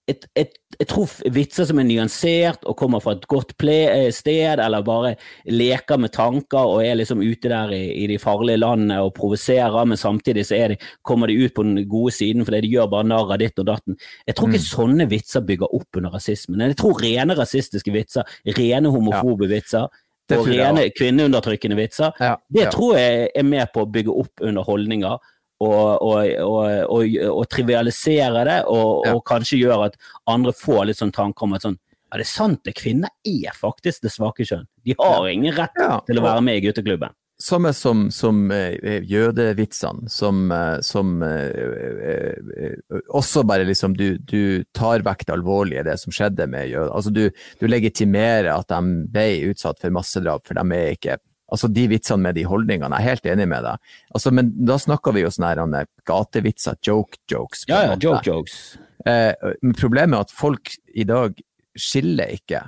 et, et, Jeg tror vitser som er nyansert og kommer fra et godt eh, sted, eller bare leker med tanker og er liksom ute der i, i de farlige landene og provoserer, men samtidig så de, kommer de ut på den gode siden fordi de gjør bare narr av ditt og datten. Jeg tror ikke mm. sånne vitser bygger opp under rasismen. Jeg tror rene rasistiske vitser, rene homofobe ja. vitser, og rene kvinneundertrykkende vitser, ja, det ja. tror jeg er med på å bygge opp under holdninger og, og, og, og trivialisere det, og, ja. kanskje gjøre at andre får litt sånn tanker om at sånn Ja, det er sant, det. Kvinner er faktisk det svake kjønn. De har ingen rett ja. til å være med i gutteklubben. Samme som, som uh, jødevitsene, som, uh, som uh, også bare liksom du, du, tar vekk det alvorlige, det som skjedde med jøder. Altså du, du legitimerer at de ble utsatt for massedrap, for de er ikke Altså de vitsene med de holdningene, jeg er helt enig med deg. Altså, men da snakker vi jo sånne her gatevitser, joke jokes. Ja, ja, joke jokes. Eh, problemet er at folk i dag skiller ikke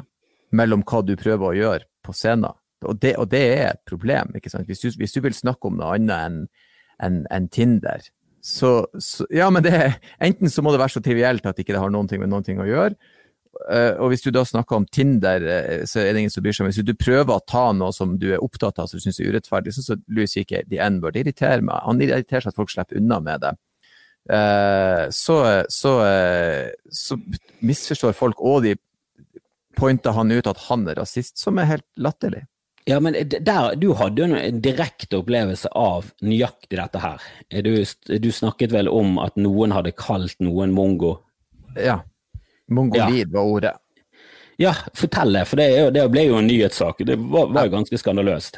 mellom hva du prøver å gjøre på scenen. Og det, og det er et problem. ikke sant? Hvis du, hvis du vil snakke om noe annet enn en, en Tinder, så, så, Ja, men det, enten så må det være så trivielt at ikke det har noen ting med noen ting å gjøre, og hvis du da snakker om Tinder, uh, så er det ingen som bryr seg. Hvis du prøver å ta noe som du er opptatt av som du syns er urettferdig, sånn som Louis ikke the N-word, det irriterer meg. Han irriterer seg at folk slipper unna med det. Uh, så, så, så, misforstår folk, og de pointer han ut at han er rasist, som er helt latterlig. Ja, men der, du hadde jo en direkte opplevelse av nøyaktig dette her. Du, du, snakket vel om at noen hadde kalt noen mongo? Ja. Mongolid var ordet. Ja, fortell det, for det, det, ble jo en nyhetssak. Det var, var ganske skandaløst.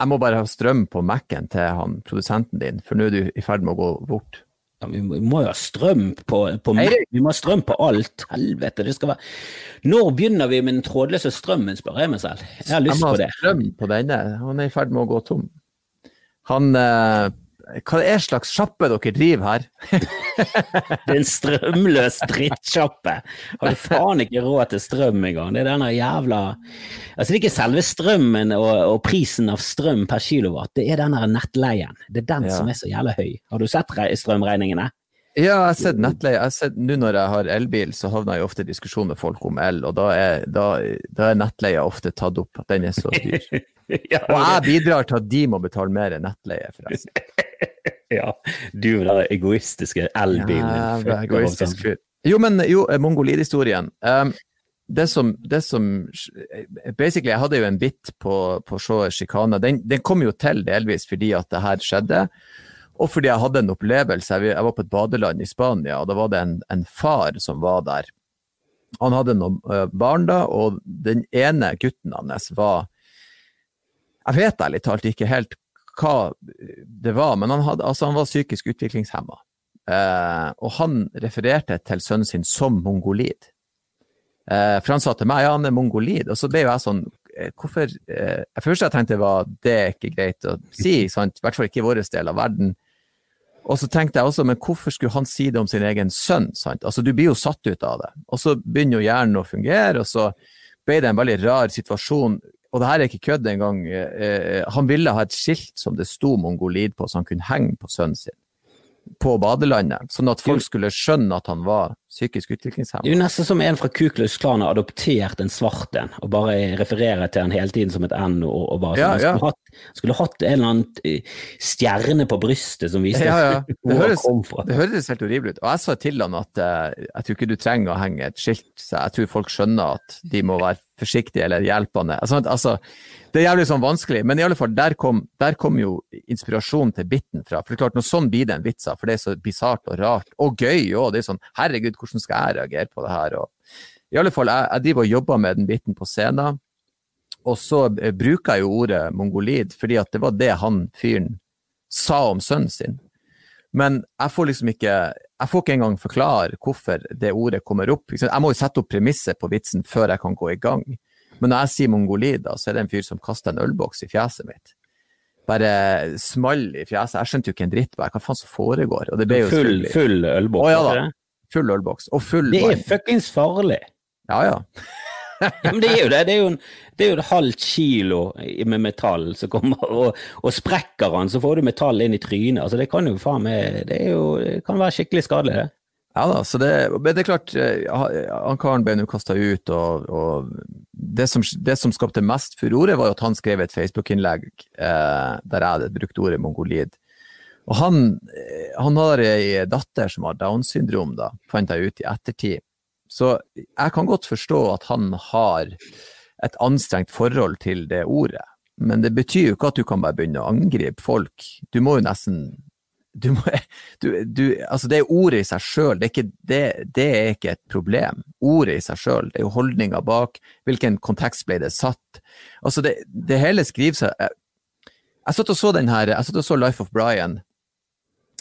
Jeg må bare ha strøm på Mac-en til han, produsenten din, for nå er du i ferd med å gå bort. Ja, vi må jo ha strøm på, på Mac, vi må ha strøm på alt. Helvete, det skal være Når begynner vi med den trådløse strømmen, spør jeg meg selv. Jeg har lyst jeg på det. strøm på denne, han er i ferd med å gå tom. Han eh, hva er slags sjappe dere driver her? det er en strømløs drittsjappe. Har du faen ikke råd til strøm engang? Det er denne jævla Altså, det er ikke selve strømmen og, og prisen av strøm per kilowatt, det er denne nettleien. Det er den ja. som er så jævla høy. Har du sett strømregningene? Ja, jeg har sett nettleie. Nå når jeg har elbil, så havner jeg ofte i diskusjon med folk om el, og da er, da, da er nettleia ofte tatt opp. At den er så dyr. ja, og jeg bidrar til at de må betale mer nettleie, forresten. ja, du med den egoistiske elbilen. Ja, egoistisk fyr. Jo, men jo, eh, mongolidhistorien. Um, det som, det som Basically, jeg hadde jo en bit på, på showet Sjikana. Den, den, kom jo til delvis fordi at det her skjedde, og fordi jeg hadde en opplevelse. Jeg, var på et badeland i Spania, og da var det en, en far som var der. Han hadde noen eh, barn da, og den ene gutten hans var Jeg vet ærlig talt ikke helt hva det var, men han, hadde, altså han var psykisk utviklingshemma. Eh, og han refererte til sønnen sin som mongolid. Eh, for han sa til meg ja, han er mongolid, og så ble jo jeg sånn eh, Hvorfor eh, Først jeg tenkte var det er ikke greit å si, sant? i hvert fall ikke i vår del av verden. Og så tenkte jeg også, men hvorfor skulle han si det om sin egen sønn? sant? Altså, Du blir jo satt ut av det. Og så begynner jo hjernen å fungere, og så ble det en veldig rar situasjon og det her er ikke kødd engang, eh, eh, han ville ha et skilt som det sto mongolid på, så han kunne henge på sønnen sin på badelandet, sånn at folk skulle skjønne at han var psykisk utviklingshemmet. Det er jo nesten som en fra Kuklus Klan har adoptert en svart en, og bare refererer til han hele tiden som et N. og, og bare ja, ja. Skulle, hatt, skulle, hatt, en eller annen eh, stjerne på brystet som viste ja, ja. Det hvor høres, han kom fra. Det høres helt horribelt ut. Og jeg sa til han at uh, jeg tror ikke du trenger å henge et skilt, så jeg tror folk skjønner at de må være forsiktige eller hjelpende. Altså, altså det er jævlig sånn vanskelig, men i alle fall, der kom, der kom jo inspirasjonen til biten fra. For det er klart, når sånn blir det en vits av, for det er så bisart og rart, og gøy òg. Det er sånn, herregud, hvordan skal jeg reagere på det her? Og, I alle fall, jeg, jeg driver og jobber med den biten på scenen, og så eh, bruker jeg jo ordet mongolid, fordi at det var det han fyren sa om sønnen sin. Men jeg får liksom ikke jeg får ikke engang forklare hvorfor det ordet kommer opp. Jeg må jo sette opp premisset på vitsen før jeg kan gå i gang. Men når jeg sier mongolid, da, så er det en fyr som kaster en ølboks i fjeset mitt. Bare small i fjeset. Jeg skjønte jo ikke en dritt hva faen som foregår. Og det ble jo full, full ølboks? Å, ja, da. Full ølboks. Og full Det er fuckings farlig! Ja, ja. ja, men det er jo det. Det er jo, en, det er jo et halvt kilo med metall som kommer, og, og, sprekker han, så får du metall inn i trynet. Altså, det kan jo faen meg Det, jo, det kan være skikkelig skadelig, det. Ja da, så det, det er klart, eh, han karen ble nå kasta ut, og, og det, som, det, som, skapte mest furore, var at han skrev et Facebook-innlegg eh, der jeg hadde brukt ordet mongolid. Og han, eh, han har ei datter som har Downs syndrom, da, fant jeg ut i ettertid. Så jeg kan godt forstå at han har et anstrengt forhold til det ordet. Men det betyr jo ikke at du kan bare begynne å angripe folk. Du må jo nesten du må, du, du, altså det ordet i seg sjøl, det, det, det, er ikke et problem. Ordet i seg sjøl, det er jo holdninga bak, hvilken kontekst ble det satt. Altså det, det hele skriver seg Jeg, satt og så den her, jeg satt og så Life of Brian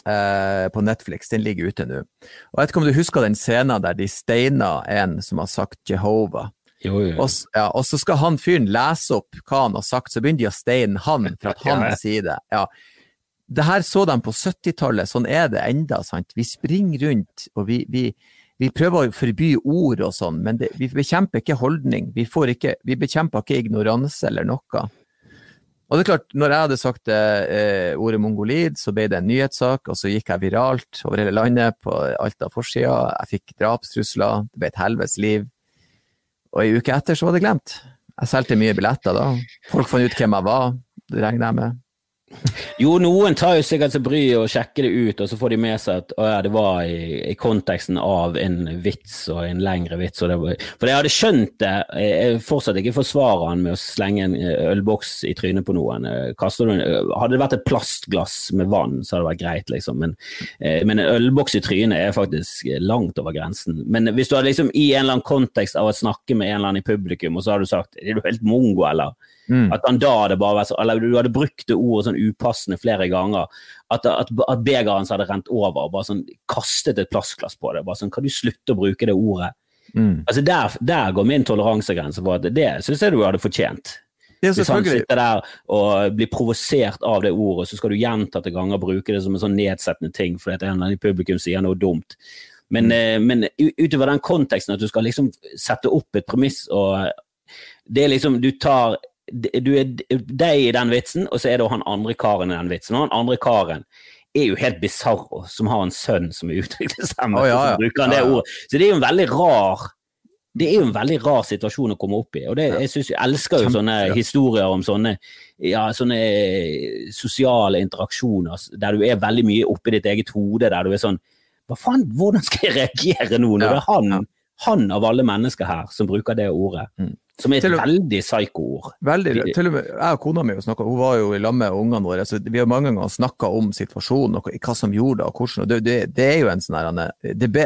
på Netflix, den ligger ute nå. Og Jeg vet ikke om du husker den scenen der de steiner en som har sagt Jehova. Jo, jo. Og, ja, og, så skal han fyren lese opp hva han har sagt, så begynner de å steine han for at han sier det. Ja det her så de på 70-tallet, sånn er det enda, sant. Vi springer rundt, og vi, vi, vi prøver å forby ord og sånn, men det, vi bekjemper ikke holdning. Vi, ikke, vi, bekjemper ikke ignoranse eller noe. Og det er klart, når jeg hadde sagt eh, ordet mongolid, så ble det en nyhetssak, og så gikk jeg viralt over hele landet på alt av forsida. Jeg fikk drapstrusler, det ble et helvetes liv. Og ei uke etter så var det glemt. Jeg solgte mye billetter da. Folk fant ut hvem jeg var, det regner jeg med. Jo, noen tar jo sikkert seg bryet og sjekker det ut, og så får de med seg at ja, det var i, i, konteksten av en vits og en lengre vits. Det var, for jeg hadde skjønt det, jeg fortsatt ikke forsvarer han med å slenge en eh, ølboks i trynet på noen. Eh, du, hadde det vært et plastglass med vann, så hadde det vært greit, liksom. Men, eh, men en ølboks i trynet er faktisk langt over grensen. Men hvis du hadde liksom i en eller annen kontekst av å snakke med en eller annen i publikum, og så hadde du sagt er du helt mongo, eller? Mm. At han da hadde bare vært så, eller du hadde brukt det ordet sånn upassende flere ganger. At, at, at begeret hans hadde rent over og bare sånn kastet et plastglass på det. bare sånn, Kan du slutte å bruke det ordet? Mm. Altså der, der, går min toleransegrense for at det syns jeg du hadde fortjent. Hvis han sitter der og blir provosert av det ordet, så skal du gjentatte ganger bruke det som en sånn nedsettende ting fordi en i publikum sier noe dumt. Men, mm. eh, men utover den konteksten at du skal liksom sette opp et premiss og det er liksom, Du tar du er deg i den vitsen, og så er det han andre karen i den vitsen. Og han andre karen er jo helt bisarro, som har en sønn som er utviklingshemmet. Oh, ja, ja. Så bruker han det ordet. Så det er jo en veldig rar det er jo en veldig rar situasjon å komme opp i. og det, Jeg, synes, jeg elsker jo sånne historier om sånne, ja, sånne sosiale interaksjoner der du er veldig mye oppi ditt eget hode. Der du er sånn Hva faen, hvordan skal jeg reagere nå, når det er han, han av alle mennesker her som bruker det ordet? Mm. Som er et og, veldig psyko-ord. Veldig. Til og med jeg og kona mi snakket, hun var jo i lag med ungene våre. så Vi har mange ganger snakka om situasjonen og hva som gjorde det og hvordan. og Det, det, det er jo en sånn her,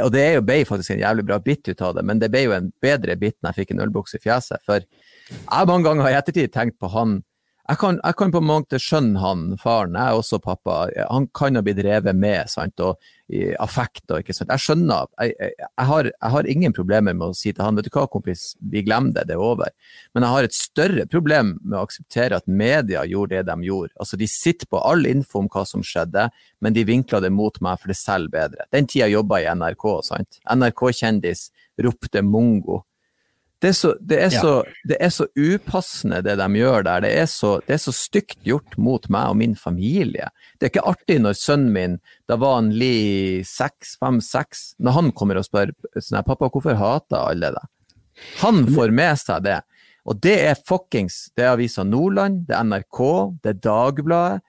Og det er jo ble faktisk en jævlig bra bit ut av det, men det ble jo en bedre bit når jeg fikk en ølboks i fjeset. For jeg mange ganger i ettertid tenkt på han jeg kan, jeg kan, på en måte skjønne han, faren, jeg er også pappa. Han kan ha blitt revet med sant, og i og ikke sant. Jeg skjønner. Jeg, jeg, jeg, har, jeg, har, ingen problemer med å si til han vet du hva, kompis, vi glemmer det, det er over. Men jeg har et større problem med å akseptere at media gjorde det de gjorde. Altså, De sitter på all info om hva som skjedde, men de vinkler det mot meg for det selv bedre. Den tida jobba i NRK. sant? NRK-kjendis ropte mongo det er, så, det, er så, det er, så, upassende det de gjør der. Det er, så, det er så stygt gjort mot meg og min familie. Det er ikke artig når sønnen min, da var han li seks, fem, seks, når han kommer og spør sånn, pappa, hvorfor hater alle deg? Han får med seg det. Og det er fuckings Det er avisa Nordland, det er NRK, det er Dagbladet,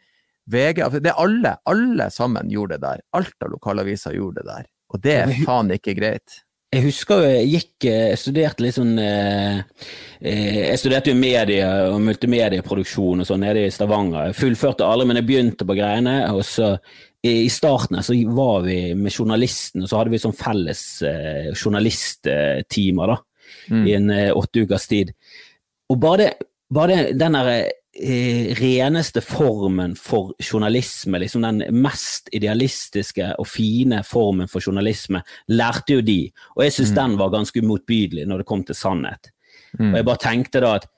VG Det er alle. Alle sammen gjorde det der. Alt av lokalaviser gjorde det der. Og det er faen ikke greit. Jeg husker jeg gikk jeg eh, studerte litt sånn eh, eh, Jeg studerte jo medie og multimedieproduksjon og sånn nede i Stavanger. Jeg fullførte aldri, men jeg begynte på greiene. og så i starten så var vi med journalisten, og så hadde vi sånn felles journalisttimer da, mm. i en åtte ukers tid. Og bare, det, bare den Eh, reneste formen for journalisme, liksom den mest idealistiske og fine formen for journalisme, lærte jo de. Og jeg syns mm. den var ganske umotbydelig når det kom til sannhet. Mm. Og jeg bare tenkte da at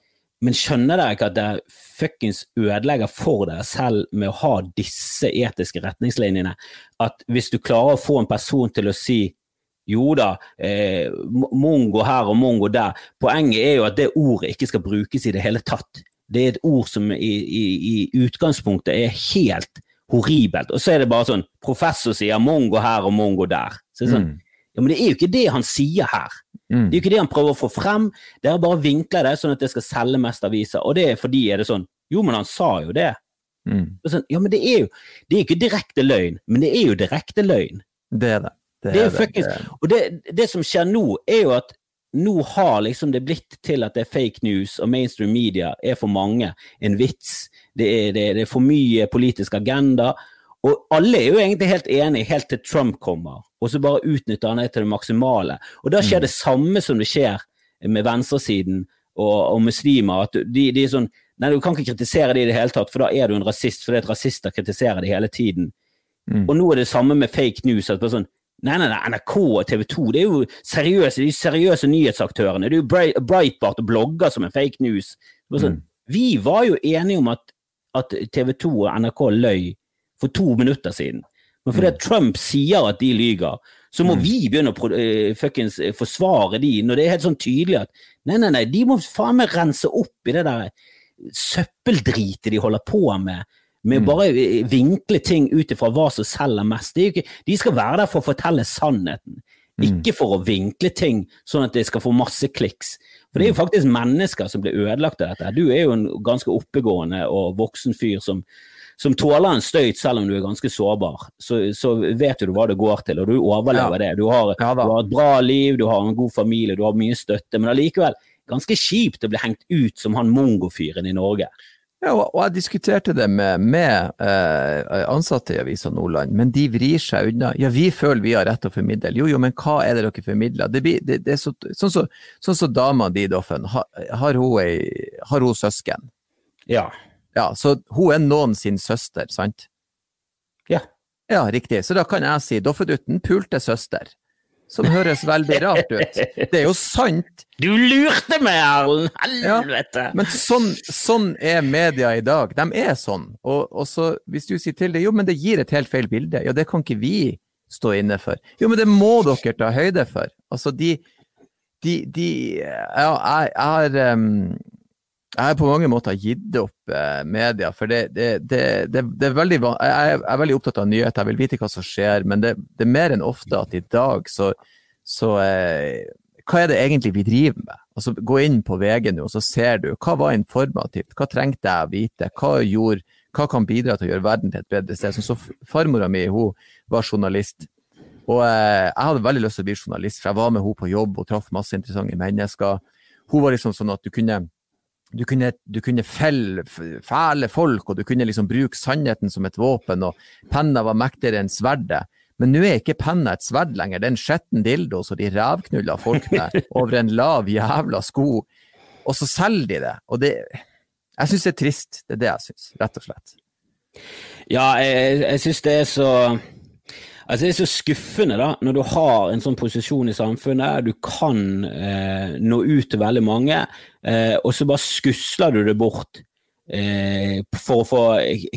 men skjønner dere ikke at det fuckings ødelegger for dere selv med å ha disse etiske retningslinjene? At hvis du klarer å få en person til å si jo da, eh, mongo her og mongo der. Poenget er jo at det ordet ikke skal brukes i det hele tatt det er et ord som i, i, i utgangspunktet er helt horribelt. Og så er det bare sånn Professor sier mongo her og mongo der. Så det er sånn, mm. Ja, Men det er jo ikke det han sier her. Mm. Det er jo ikke det han prøver å få frem. Dere bare vinkler det sånn at det skal selge mest aviser. Og det er fordi er det sånn Jo, men han sa jo det. Mm. sånn, ja, men det er jo det er ikke direkte løgn, men det er jo direkte løgn. Det er det. Det er, det er det. Og det, det som skjer nå, er jo at nå har liksom det blitt til at det er fake news, og mainstream media er for mange en vits. Det er, det, det er for mye politisk agenda. Og alle er jo egentlig helt enige, helt til Trump kommer, og så bare utnytter han det til det maksimale. Og da skjer mm. det samme som det skjer med venstresiden og, og muslimer. at de, de, er sånn Nei, du kan ikke kritisere det i det hele tatt, for da er du en rasist, fordi at rasister kritiserer det hele tiden. Mm. Og nå er det samme med fake news. at det er sånn, Nei, nei, nei, NRK og TV 2 det er jo seriøse, de seriøse nyhetsaktørene. Det er jo Breitbart og blogger som er fake news. Sånn, mm. Vi var jo enige om at, at TV 2 og NRK løy for to minutter siden. Men fordi mm. Trump sier at de lyger, så må mm. vi begynne å uh, fuckings eh, forsvare de, når det er helt sånn tydelig at nei, nei, nei, de må faen meg rense opp i det der søppeldritet de holder på med med å mm. bare vinkle ting ut ifra hva som selger mest. Ikke, de skal være der for å fortelle sannheten, mm. ikke for å vinkle ting sånn at de skal få masse kliks. For det er jo mm. faktisk mennesker som blir ødelagt av dette. Du er jo en ganske oppegående og voksen fyr som, som tåler en støyt selv om du er ganske sårbar, så, så vet du hva det går til, og du overlever ja. det. Du har, ja, du har, et bra liv, du har en god familie, du har mye støtte, men allikevel ganske kjipt å bli hengt ut som han mongofyren i Norge. Ja, og jeg diskuterte det med, med eh, ansatte i Avisa Nordland, men de vrir seg unna. Ja, vi føler vi har rett til å formidle. Jo, jo, men hva er det dere formidler? Det, blir, det, det så, sånn som så, sånn så dama di, Doffen, har, har, har hun søsken? Ja. Ja, Så hun er noen sin søster, sant? Ja. Ja, riktig. Så da kan jeg si Doffedutten pulte søster som høres veldig rart ut. Det er jo sant. Du lurte meg, Erlend! Helvete! Ja, men sånn, sånn, er media i dag. De er sånn. Og, og, så hvis du sier til det, jo, men det gir et helt feil bilde. Ja, det kan ikke vi stå inne for. Jo, men det må dere ta høyde for. Altså, de, de, de Ja, jeg, um, jeg har på mange måter gitt opp eh, media, for det, det, det, det, er veldig jeg er veldig opptatt av nyheter, jeg vil vite hva som skjer, men det, er mer enn ofte at i dag så, så eh, Hva er det egentlig vi driver med? Altså, gå inn på VG nå, og så ser du hva var informativt, hva trengte jeg å vite, hva gjorde hva kan bidra til å gjøre verden til et bedre sted. Sånn så Farmora mi hun var journalist, og eh, jeg hadde veldig lyst til å bli journalist, for jeg var med henne på jobb og traff masse interessante mennesker. Hun var liksom sånn at du kunne du kunne, du kunne felle fæle folk, og du kunne liksom bruke sannheten som et våpen, og penna var mektigere enn sverdet. Men nå er ikke penna et sverd lenger, det er en skitten dildo som de revknuller folk med over en lav jævla sko, og så selger de det. Og det Jeg syns det er trist, det er det jeg syns, rett og slett. Ja, jeg, jeg syns det er så Altså Det er så skuffende da, når du har en sånn posisjon i samfunnet, du kan eh, nå ut til veldig mange, eh, og så bare skusler du det bort eh, for å få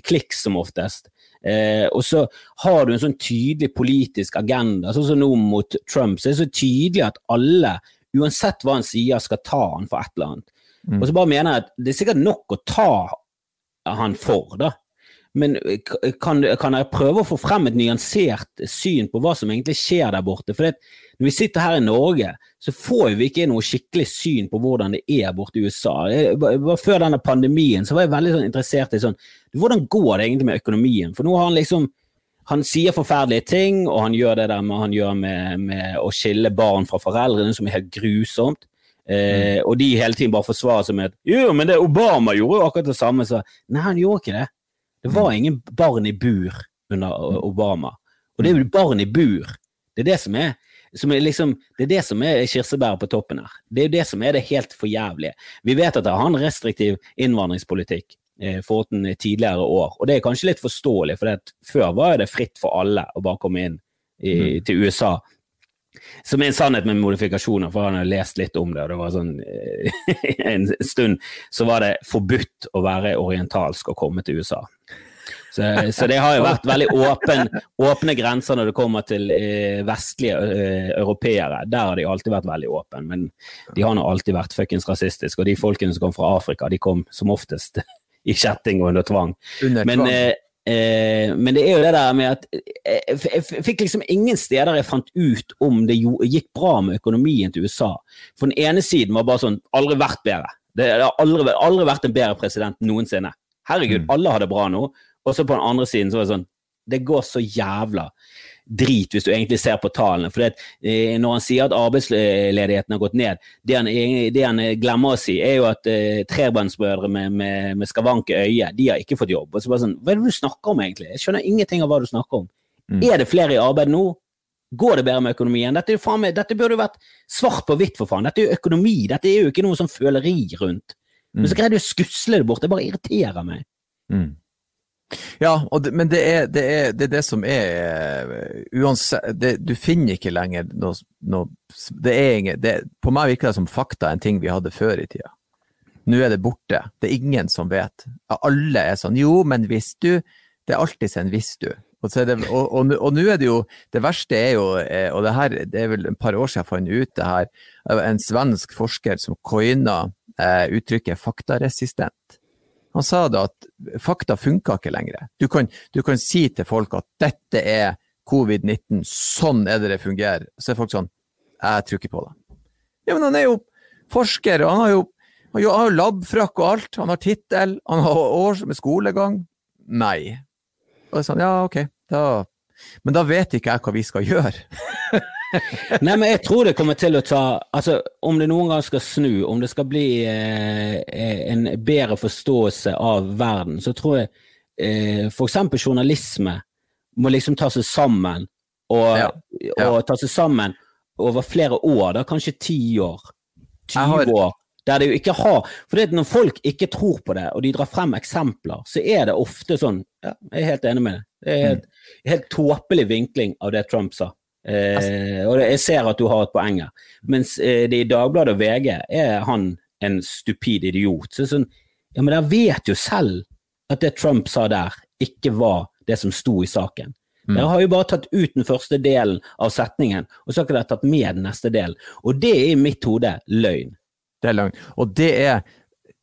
klikk som oftest. Eh, og så har du en sånn tydelig politisk agenda, sånn som nå mot Trump. Så er det så tydelig at alle, uansett hva han sier, skal ta han for et eller annet. Mm. Og så bare mener jeg at det er sikkert nok å ta han for, da. Men eh, kan, kan, jeg prøve å få frem et nyansert syn på hva som egentlig skjer der borte? For når vi sitter her i Norge, så får vi ikke noe skikkelig syn på hvordan det er borte i USA. Jeg, før denne pandemien så var jeg veldig sånn interessert i sånn Hvordan går det egentlig med økonomien? For nå har han liksom han sier forferdelige ting, og han gjør det der med, han gjør med, med å skille barn fra foreldrene, som er helt grusomt. Eh, mm. Og de hele tiden bare forsvarer seg med at jo, men det Obama gjorde jo akkurat det samme. Så nei, han gjorde ikke det. Det var ingen barn i bur under Obama. Og det er jo barn i bur. Det er det som er, som er liksom, det er det som er kirsebæret på toppen her. Det er det som er det helt forjævlige. Vi vet at det har en restriktiv innvandringspolitikk eh, den tidligere år, og det er kanskje litt forståelig, for før var det fritt for alle å bare komme inn i, mm. til USA. Som er en sannhet med modifikasjoner, for han har lest litt om det. og det var sånn, eh, En stund så var det forbudt å være orientalsk og komme til USA. Så, så, det har jo vært veldig åpen, åpne grenser når det kommer til eh, vestlige eh, europeere. Der har de alltid vært veldig åpne, men de har nå alltid vært fuckings rasistiske. Og de folkene som kom fra Afrika, de kom som oftest i kjetting og under tvang. Under men. Eh, men det er jo det der med at eh, jeg fikk liksom ingen steder jeg fant ut om det gikk bra med økonomien til USA. For den ene siden var bare sånn aldri vært bedre. Det har aldri, aldri vært en bedre president noensinne. Herregud, mm. alle har det bra nå. Og så på den andre siden så var det sånn Det går så jævla drit, hvis du egentlig ser på tallene. For eh, når han sier at arbeidsledigheten har gått ned, det han, det han glemmer å si, er jo at eh, trebarnsbrødre med, med, med skavanke øye, de har ikke fått jobb. Og så bare sånn, Hva er det du snakker om, egentlig? Jeg skjønner ingenting av hva du snakker om. Mm. Er det flere i arbeid nå? Går det bedre med økonomien? Dette, med, dette burde jo vært svart på hvitt, for faen. Dette er jo økonomi. Dette er jo ikke noe sånn føleri rundt. Men så mm. greide du å skusle det bort. Det bare irriterer meg. Mm. Ja, det, men det er, det, er, det er, det som er uansett Du finner ikke lenger noe, noe det er ingen, På meg virker det som fakta en ting vi hadde før i tida. Nå er det borte. Det er ingen som vet. Alle er sånn Jo, men hvis du Det er alltid en hvis du. Og, det, og, og, og nå er det jo Det verste er jo, eh, og det her det er vel et par år siden jeg fant ut det her, en svensk forsker som coina eh, uttrykket faktaresistent. Han sa det at fakta funka ikke lenger. Du kan, du kan, si til folk at dette er covid-19, sånn er det det fungerer. Så er folk sånn Jeg tror ikke på det. Ja, men han er jo forsker, og han har jo, han har jo og alt. Han har tittel, han har år med skolegang. nei. Og sånn, ja, ok, da Men da vet ikke jeg hva vi skal gjøre. Nei, men jeg tror det kommer til å ta Altså, om det noen gang skal snu, om det skal bli eh, en bedre forståelse av verden, så tror jeg eh, eksempel journalisme må liksom ta seg sammen, og, ja. Ja. og ta seg sammen over flere år, da kanskje ti år, 20 år. Der det jo ikke har For når folk ikke tror på det, og de drar frem eksempler, så er det ofte sånn Ja, jeg er helt enig med det. Det er helt, mm. helt tåpelig vinkling av det Trump sa. Eh, og jeg ser at du har et poeng her. Mens eh, det i Dagbladet og VG er han en stupid idiot. Så sånn, ja, men dere vet jo selv at det Trump sa der, ikke var det som sto i saken. Mm. Dere har jo bare tatt ut den første delen av setningen, og så har dere tatt med den neste delen. Og det er i mitt hode løgn. Det er løgn. Og det er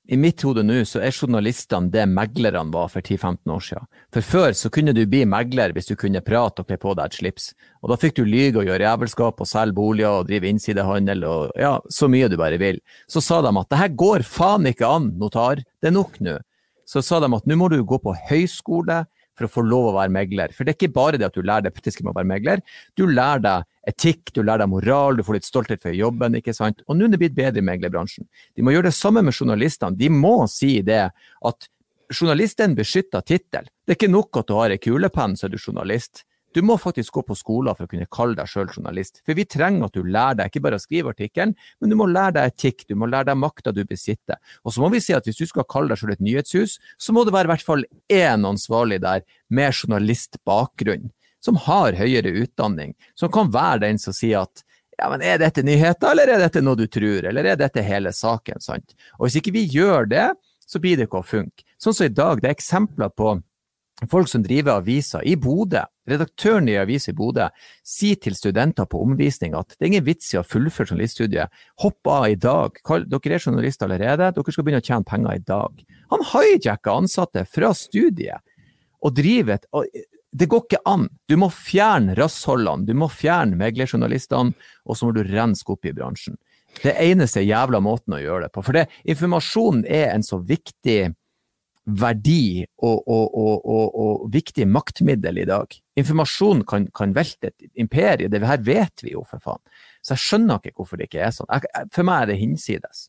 i mitt hode nå så er journalistene det meglerne var for 10-15 år siden. For før så kunne du bli megler hvis du kunne prate og kle på deg et slips. Og da fikk du lyge og gjøre jævelskap og selge boliger og drive innsidehandel og ja, så mye du bare vil. Så sa de at det her går faen ikke an, notar, det er nok nå. Så sa de at nå må du gå på høyskole for å få lov å være megler. For det er ikke bare det at du lærer deg praktisk med å være megler, du lærer deg etikk, du lærer deg moral, du får litt stolthet for jobben. ikke sant? Og nå er det blitt bedre i meglerbransjen. De må gjøre det samme med journalistene. De må si det at journalisten beskytter tittel. Det er ikke nok at du har ei kulepenn, så er du journalist. Du må faktisk gå på skolen for å kunne kalle deg sjøl journalist. For vi trenger at du lærer deg ikke bare å skrive artikkelen, men du må lære deg etikk, du må lære deg makta du besitter. Og så må vi si at hvis du skal kalle deg sjøl et nyhetshus, så må det være i hvert fall én ansvarlig der med journalistbakgrunn som har høyere utdanning, som kan være den som sier at ja, men er dette nyheter, eller er dette noe du tror, eller er dette hele saken, sant? Og hvis ikke vi gjør det, så blir det ikke å funke. Sånn som i dag, det er eksempler på folk som driver aviser i Bodø. Redaktøren i avis i Bodø sier til studenter på omvisning at det er ingen vits i å fullføre journaliststudiet. Hopp av i dag. Dere er journalister allerede, dere skal begynne å tjene penger i dag. Han hijacker ansatte fra studiet og driver et det går ikke an. Du må fjerne rassholdene, du må fjerne meglerjournalistene, og så må du renske opp i bransjen. Det eneste jævla måten å gjøre det på. For informasjonen er en så viktig verdi og, og, og, og viktig maktmiddel i dag. Informasjon kan, kan velte et imperie, det her vet vi jo, for faen. Så jeg skjønner ikke hvorfor det ikke er sånn. For meg er det hinsides.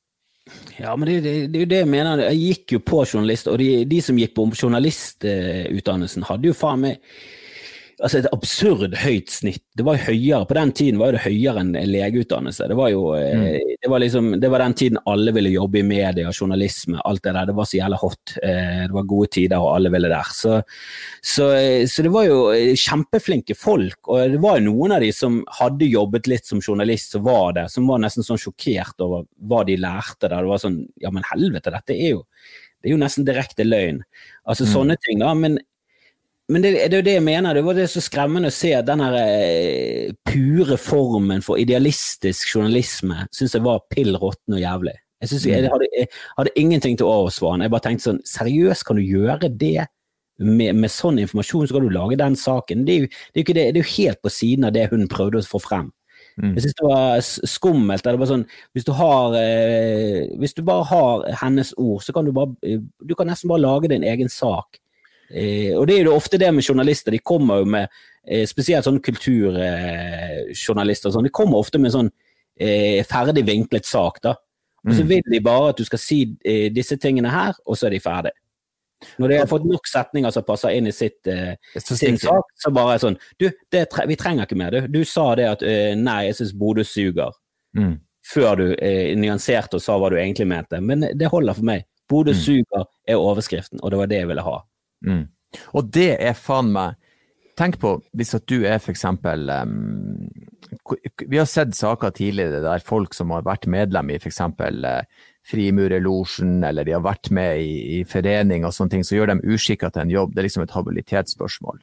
Ja, men det, det, det, er jo det jeg mener. Jeg gikk jo på journalist, og de, de som gikk på journalistutdannelsen, hadde jo faen meg altså et absurd høyt snitt. Det var høyere, På den tiden var det høyere enn legeutdannelse. Det var jo eh, mm. det var liksom, det var den tiden alle ville jobbe i media, journalisme, alt det der. Det var så jævlig hot. Eh, det var gode tider, og alle ville der. Så, så, så, det var jo eh, kjempeflinke folk. Og det var jo noen av de som hadde jobbet litt som journalist, som var det, som var nesten sånn sjokkert over hva de lærte der. Det var sånn Ja, men helvete, dette er jo det er jo nesten direkte løgn. Altså mm. sånne ting, da. Men men det, det er jo det jeg mener. Det var det så skremmende å se at den eh, pure formen for idealistisk journalisme syns jeg var pill råtten og jævlig. Jeg, synes, jeg, hadde, jeg hadde ingenting til overs for han. Jeg bare tenkte sånn Seriøst, kan du gjøre det? Med, med, sånn informasjon så kan du lage den saken. Det er, jo, det, er det, det er, jo, helt på siden av det hun prøvde å få frem. Mm. Jeg synes det var skummelt. Det var sånn, hvis, du har, eh, hvis du bare har hennes ord, så kan du bare Du kan nesten bare lage din egen sak. Eh, og det er jo ofte det med journalister. De kommer jo med eh, spesielt sånne kulturjournalister. Eh, sånn, de kommer ofte med en sånn eh, ferdig vinklet sak. da. Og så mm. vil de bare at du skal si eh, disse tingene her, og så er de ferdig. Når de har fått nok setninger som passer inn i sitt, eh, sin sak, så bare er sånn Du, tre vi trenger ikke mer. Du, du sa det at nei, jeg syns Bodø suger. Mm. Før du nyanserte og sa hva du egentlig mente. Men det holder for meg. Bodø mm. suger er overskriften, og det var det jeg ville ha. Mm. Og det er faen meg Tenk på hvis at du er eksempel um, Vi har sett saker tidligere der folk som har vært medlem i eksempel uh, Frimurerlosjen, eller de har vært med i, i forening og sånne ting, så gjør dem uskikka til en jobb. Det er liksom et habilitetsspørsmål.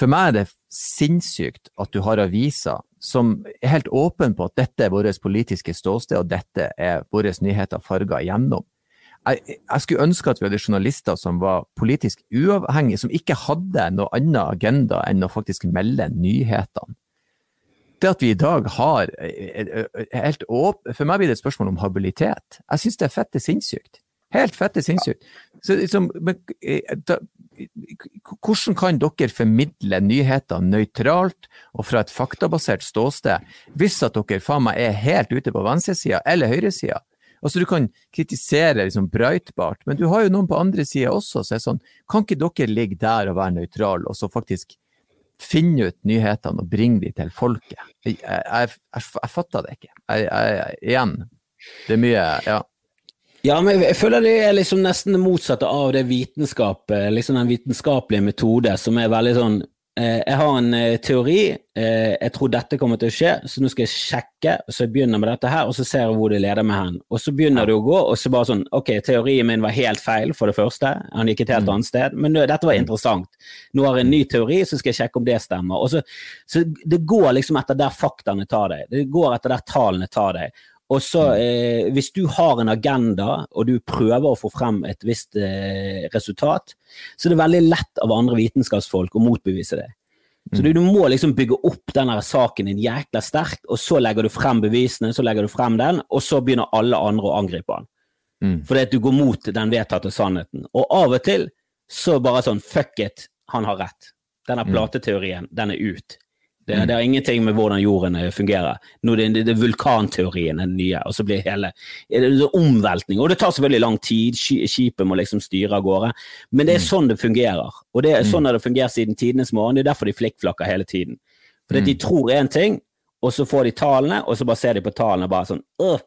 For meg er det sinnssykt at du har aviser som er helt åpen på at dette er vårt politiske ståsted, og dette er våre nyheter farga igjennom jeg, jeg, skulle ønske at vi hadde journalister som var politisk uavhengige, som ikke hadde noe annen agenda enn å faktisk melde nyhetene. Det at vi i dag har eh, eh, eh, helt åp For meg blir det et spørsmål om habilitet. Jeg syns det er fette sinnssykt. Helt fette sinnssykt. Så, liksom, da, hvordan kan dere formidle nyheter nøytralt og fra et faktabasert ståsted, hvis at dere faen meg er helt ute på venstresida eller høyresida? Altså, du kan kritisere liksom Breitbart, men du har jo noen på andre sida også, så er sånn, kan ikke dere ligge der og være nøytrale, og så faktisk finne ut nyhetene og bringe de til folket? Jeg, jeg, jeg, jeg fatter det ikke. igjen, det er mye Ja. Ja, men jeg føler det er liksom nesten det motsatte av det vitenskapet, liksom den vitenskapelige metode, som er veldig sånn eh, Jeg har en eh, teori, eh, jeg tror dette kommer til å skje, så nå skal jeg sjekke. Så jeg begynner med dette her, og så ser jeg hvor det leder meg hen. Og så begynner det å gå, og så bare sånn Ok, teorien min var helt feil, for det første. Han gikk et helt mm. annet sted. Men dette var mm. interessant. Nå har jeg en ny teori, så skal jeg sjekke om det stemmer. Og så, så det går liksom etter der faktaene tar deg. Det går etter der tallene tar deg. Og så, mm. eh, Hvis du har en agenda, og du prøver å få frem et visst eh, resultat, så er det veldig lett av andre vitenskapsfolk å motbevise det. Så du, mm. du, må liksom bygge opp denne saken din jækla sterkt, og så legger du frem bevisene, så legger du frem den, og så begynner alle andre å angripe den. Mm. Fordi at du går mot den vedtatte sannheten. Og av og til så bare sånn fuck it, han har rett. Denne mm. plateteorien, den er ut. Det, mm. det, har ingenting med hvordan jorden eh, fungerer. Nå det, det, det vulkanteorien er den nye, og så blir hele det er omveltning. Og det tar selvfølgelig lang tid, skipet må liksom styre av gårde, men det er mm. sånn det fungerer. Og det er mm. sånn det har fungert siden tidenes morgen. Det er derfor de flikkflakker hele tiden. Fordi mm. de tror én ting, og så får de tallene, og så bare ser de på tallene bare sånn Åh,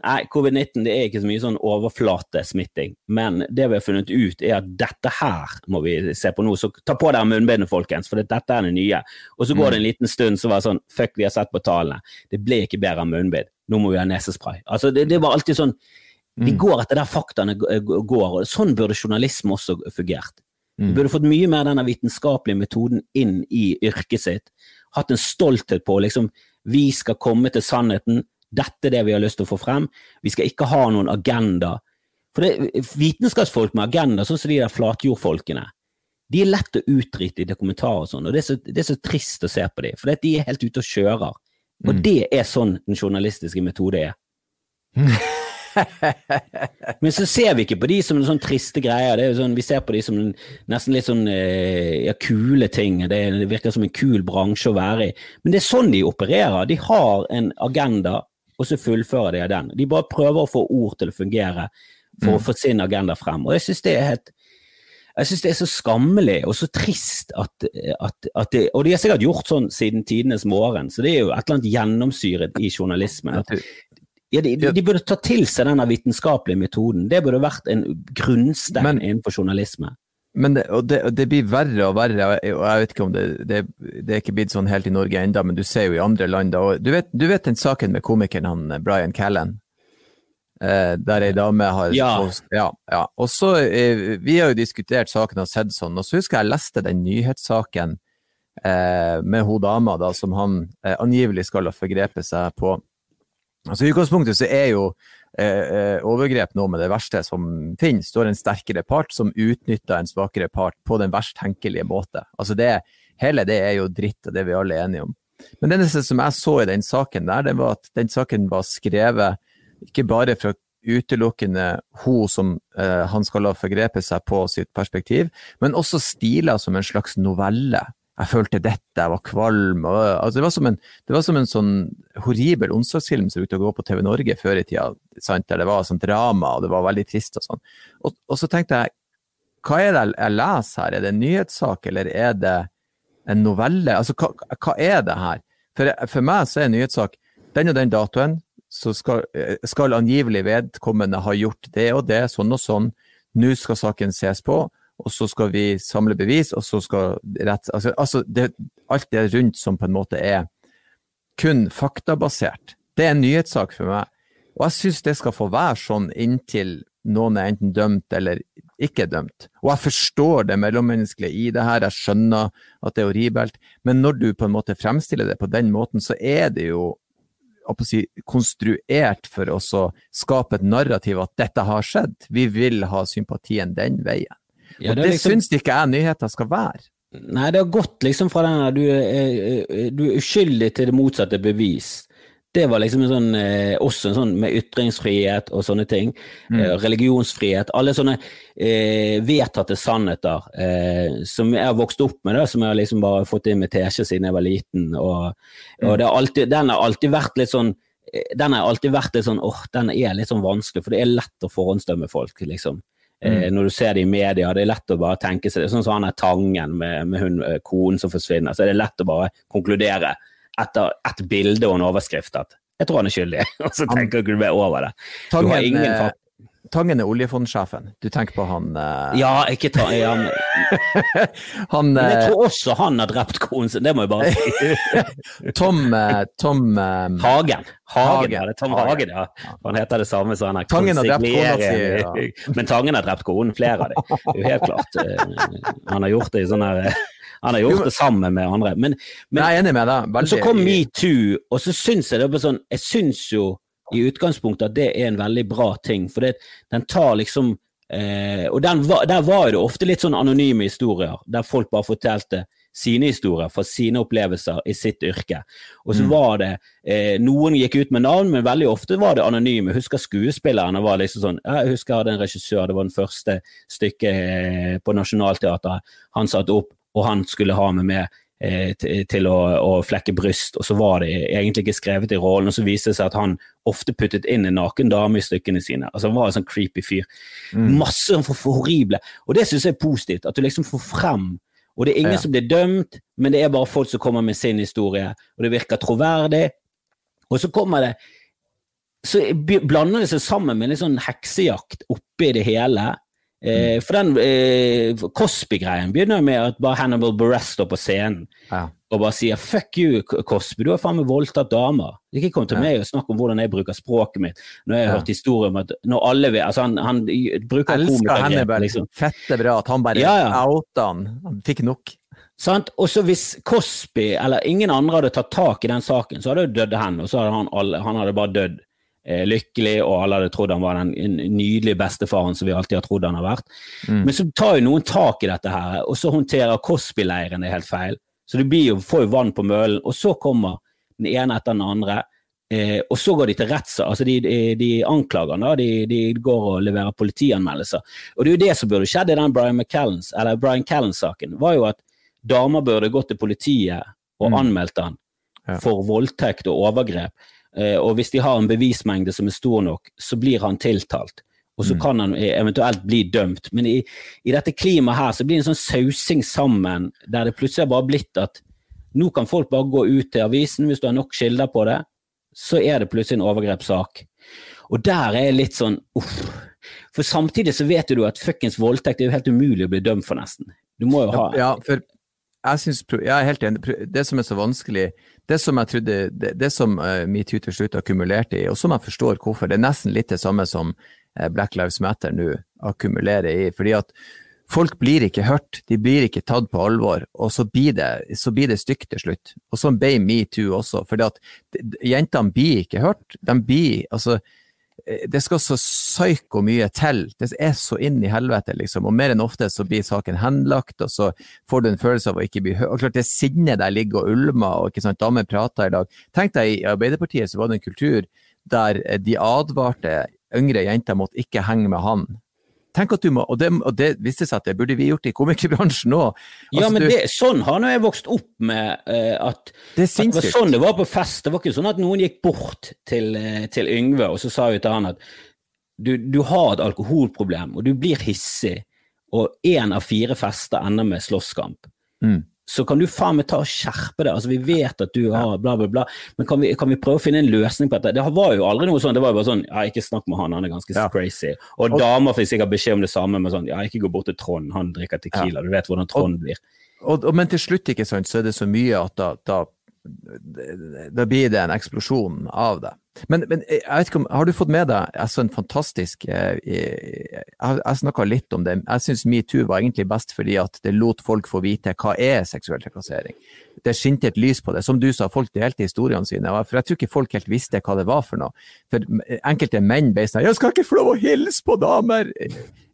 Nei, covid-19 det er ikke så mye sånn overflatesmitting, men det vi har funnet ut er at dette her må vi se på nå. Så ta på dere munnbindet, folkens, for dette er det nye. Og så går det en liten stund, så var det sånn fuck, vi har sett på tallene. Det ble ikke bedre av munnbind. Nå må vi ha nesespray. Altså, det, det var alltid sånn Vi mm. går etter der faktaene går, og sånn burde journalisme også fungert. Vi mm. burde fått mye mer denne vitenskapelige metoden inn i yrket sitt. Hatt en stolthet på liksom Vi skal komme til sannheten dette er det vi har lyst til å få frem. Vi skal ikke ha noen agenda. For det, Vitenskapsfolk med agenda, sånn som de der flatjordfolkene, de er lett å utrite i dokumentarer og sånn, og det er, så, det er, så, trist å se på dem, for de er helt ute og kjører. Og mm. det er sånn den journalistiske metode er. Men så ser vi ikke på de som en sånn triste greier. Det er sånn, vi ser på de som nesten litt sånn eh, ja, kule ting. Det, det, virker som en kul bransje å være i. Men det er sånn de opererer. De har en agenda, og så fullfører de den. De bare prøver å få ord til å fungere for mm. å få sin agenda frem. Og jeg synes det er helt jeg synes det er så skammelig og så trist at, at, at det, Og de har sikkert gjort sånn siden tidenes morgen, så det er jo et eller annet gjennomsyret i journalismen. At, ja, de, de, burde ta til seg denne vitenskapelige metoden. Det burde vært en grunnstein innenfor journalisme. Men det, og det, det, blir verre og verre, og jeg, vet ikke om det, det, det er ikke blitt sånn helt i Norge enda, men du ser jo i andre land. Og du, vet, du vet den saken med komikeren han, eh, Brian Callen? Eh, der ei dame har ja. ja, ja. Og så, eh, Vi har jo diskutert saken og sett sånn, og så husker jeg jeg leste den nyhetssaken eh, med hun dama da, som han eh, angivelig skal ha forgrepet seg på. Altså I utgangspunktet så er jo overgrep nå med det verste som finnes. Du har en sterkere part som utnytter en svakere part på den verst tenkelige måte. Altså det, hele det er jo dritt, og det er vi alle enige om. Men det eneste som jeg så i den saken der, det var at den saken var skrevet ikke bare fra utelukkende hun som eh, han skal ha forgrepet seg på sitt perspektiv, men også stiler som en slags novelle jeg følte dette, jeg var kvalm. Og, altså, det, var en, det var som en sånn horribel onsdagsfilm som brukte å gå på TV Norge før i tida, sant? der det var sånn drama og det var veldig trist og sånn. Og, og, så tenkte jeg, hva er det jeg leser her, er det en nyhetssak eller er det en novelle? Altså, hva, hva er det her? For, for, meg så er en nyhetssak den og den datoen, så skal, skal angivelig vedkommende ha gjort det og det, sånn og sånn. Nå skal saken ses på og så skal vi samle bevis, og så skal rett Altså, altså det, alt det rundt som på en måte er kun faktabasert, det er en nyhetssak for meg. Og jeg syns det skal få være sånn inntil noen er enten dømt eller ikke dømt. Og jeg forstår det mellommenneskelige i det her, jeg skjønner at det er horribelt, men når du på en måte fremstiller det på den måten, så er det jo si, konstruert for å skape et narrativ at dette har skjedd. Vi vil ha sympatien den veien. Ja, det, det liksom... syns ikke jeg nyheter skal være. Nei, det har gått liksom fra den du, er, du er uskyldig til det motsatte bevis. Det var liksom en sånn, eh, også en sånn med ytringsfrihet og sånne ting. Mm. Eh, religionsfrihet. Alle sånne eh, vedtatte sannheter eh, som jeg har vokst opp med, da, som jeg har liksom bare fått inn med teskje siden jeg var liten. Og, og det har alltid, den har alltid vært litt sånn eh, den har alltid vært litt sånn åh, den er litt sånn vanskelig, for det er lett å forhåndsdømme folk, liksom. Eh, Mm. når du ser det i media, det er lett å bare tenke seg det. Sånn som han er Tangen med, med hun eh, konen som forsvinner, så er det lett å bare konkludere etter et bilde og en overskrift at jeg tror han er skyldig, og så tenker du ikke over det. Du har ingen eh, Tangen er oljefondsjefen. Du tenker på han uh... Ja, ikke ta ja, men, Han men jeg eh, tror også han har drept konen sin, det må jeg bare si. Tom, eh, Tom eh, Hagen. Hagen, Hagen. ja, det Tom Hagen. Ja. Han heter det samme som han er Tangen har drept kona si, konsigliere- Men Tangen har drept konen, flere av dem. Det er jo helt klart. Han har gjort det i sånn her Han har gjort det sammen med andre. Men, men Jeg er enig med deg. Veldig. så kom metoo, og så syns jeg det er sånn Jeg syns jo i utgangspunktet at det er en veldig bra ting, for det, den tar liksom eh, Og den var, der var det ofte litt sånn anonyme historier, der folk bare fortalte sine historier fra sine opplevelser i sitt yrke. Og så Mm. var det eh, Noen gikk ut med navn, men veldig ofte var det anonyme. Jeg husker skuespillerne var liksom sånn Jeg husker jeg hadde en regissør, det var den første stykket eh, på Nationaltheatret han satte opp, og han skulle ha meg med eh, til, til å, å flekke bryst, og så var det egentlig ikke skrevet i rollen, og så viste det seg at han ofte puttet inn en naken dame i stykkene sine. Altså Han var en sånn creepy fyr. Mm. Masse sånn for, for horrible. Og det syns jeg er positivt, at du liksom får frem og det er ingen Ja. som blir dømt, men det er bare folk som kommer med sin historie, og det virker troverdig. Og så kommer det Så blander det seg sammen med en litt sånn heksejakt oppi det hele. Eh, for den eh, Cosby-greien begynner med at bare Hannibal Barrest står på scenen Ja. og bare sier 'fuck you, Cosby, du har faen meg voldtatt damer'. Ikke kom til Ja. meg og snakk om hvordan jeg bruker språket mitt. Når jeg har Ja. hørt historier om at når alle vil Altså, han, han bruker Elsker Hannibal. liksom. Fette bra at han bare Ja, ja. outa han. Han fikk nok. Sant? Og så hvis Cosby eller ingen andre hadde tatt tak i den saken, så hadde jo dødd hen, og så hadde han, alle, han hadde bare dødd lykkelig, og alle hadde trodd han var den nydelige bestefaren som vi alltid har trodd han har vært. Mm. Men så tar jo noen tak i dette her, og så håndterer Cosby-leiren det helt feil. Så du blir jo, får jo vann på mølen, og så kommer den ene etter den andre. Eh, og så går de til rettssak. Altså de, de, de anklagerne da, de, de går og leverer politianmeldelser. Og det er jo det som burde skjedd i den Brian McCallens, eller Brian Callens-saken, var jo at damer burde gått til politiet og Mm. anmeldt han Ja. for voldtekt og overgrep. Eh, og hvis de har en bevismengde som er stor nok, så blir han tiltalt. Og så Mm. kan han eventuelt bli dømt. Men i, i dette klimaet her så blir det en sånn sausing sammen, der det plutselig har bare blitt at nå kan folk bare gå ut til avisen hvis du har nok kilder på det, så er det plutselig en overgrepssak. Og der er jeg litt sånn uff. For samtidig så vet du at fuckings voldtekt er jo helt umulig å bli dømt for, nesten. Du må jo ha Ja, for jeg synes, jeg er helt enig. Det som er så vanskelig, det som jeg trodde, det, det som uh, metoo til slutt akkumulerte i, og som jeg forstår hvorfor, det er nesten litt det samme som uh, Black Lives Matter nå akkumulerer i. fordi at folk blir ikke hørt, de blir ikke tatt på alvor, og så blir det, så blir det stygt til slutt. Og sånn ble metoo også, for jentene blir ikke hørt. De blir, altså, det skal så psyko mye til. Det er så inn i helvete, liksom. Og mer enn ofte så blir saken henlagt, og så får du en følelse av å ikke bli hørt. Og klart det sinnet der ligger og ulmer, og ikke sant, damer prater i dag. Tenk deg, i Arbeiderpartiet så var det en kultur der eh, de advarte yngre jenter mot ikke henge med han. Tenk at du må, og det, og det viste seg at det burde vi gjort i komikerbransjen òg. Ja, men det, sånn har nå jeg vokst opp med uh, at det At det var sånn det var på fest. Det var ikke sånn at noen gikk bort til, eh, til Yngve og så sa jo til han at du, du har et alkoholproblem, og du blir hissig, og én av fire fester ender med slåsskamp. Mm. Så kan du faen meg ta og skjerpe det. Altså, vi vet at du har bla, bla, bla, men kan vi, kan vi prøve å finne en løsning på dette? Det var jo aldri noe sånn. Det var jo bare sånn ja, ikke snakk med han, han er ganske Ja. crazy. Og, Og- damer fikk sikkert beskjed om det samme, men sånn ja, ikke gå bort til Trond, han drikker tequila, du vet hvordan Trond blir. Og, og, men til slutt ikke sant, så er det så mye at da, da, da blir det en eksplosjon av det. Men, men jeg vet ikke om, har du fått med deg altså en fantastisk Jeg, Jeg, jeg snakka litt om det. Jeg syns metoo var egentlig best fordi at det lot folk få vite hva er seksuell trakassering. Det skinte et lys på det. Som du sa, folk delte historiene sine. For jeg tror ikke folk helt visste hva det var for noe. For enkelte menn ble sånn 'Jeg skal ikke få lov å hilse på damer!'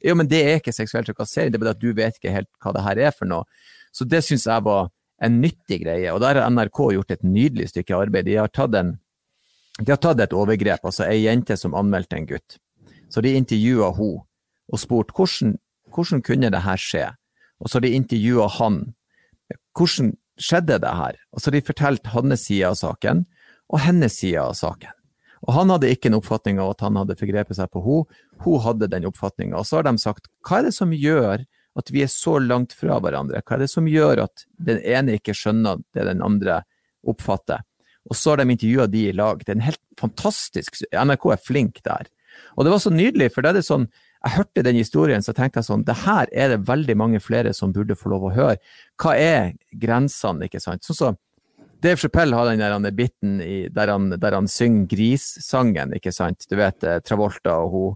Jo, men det er ikke seksuell trakassering. Det er bare at du vet ikke helt hva det her er for noe. Så det syns jeg var en nyttig greie. Og der har NRK gjort et nydelig stykke arbeid. De har tatt en De har tatt et overgrep, altså ei jente som anmeldte en gutt. Så de intervjua henne og spurte hvordan, hvordan kunne det her skje? Og så de intervjua han. Hvordan skjedde det her? Og så de fortalte hans side av saken, og hennes side av saken. Og han hadde ikke en oppfatning av at han hadde forgrepet seg på henne, hun hadde den oppfatninga. Og så har de sagt hva er det som gjør at vi er så langt fra hverandre? Hva er det som gjør at den ene ikke skjønner det den andre oppfatter? Og så har de intervjua de i lag. Det er en helt fantastisk NRK er flink der. Og det var så nydelig, for det er det sånn jeg hørte den historien, så tenkte jeg sånn Det her er det veldig mange flere som burde få lov å høre. Hva er grensene, ikke sant? Sånn så Dave Chappelle har den der biten i, der, han, der han synger grissangen, ikke sant? Du vet eh, Travolta og hun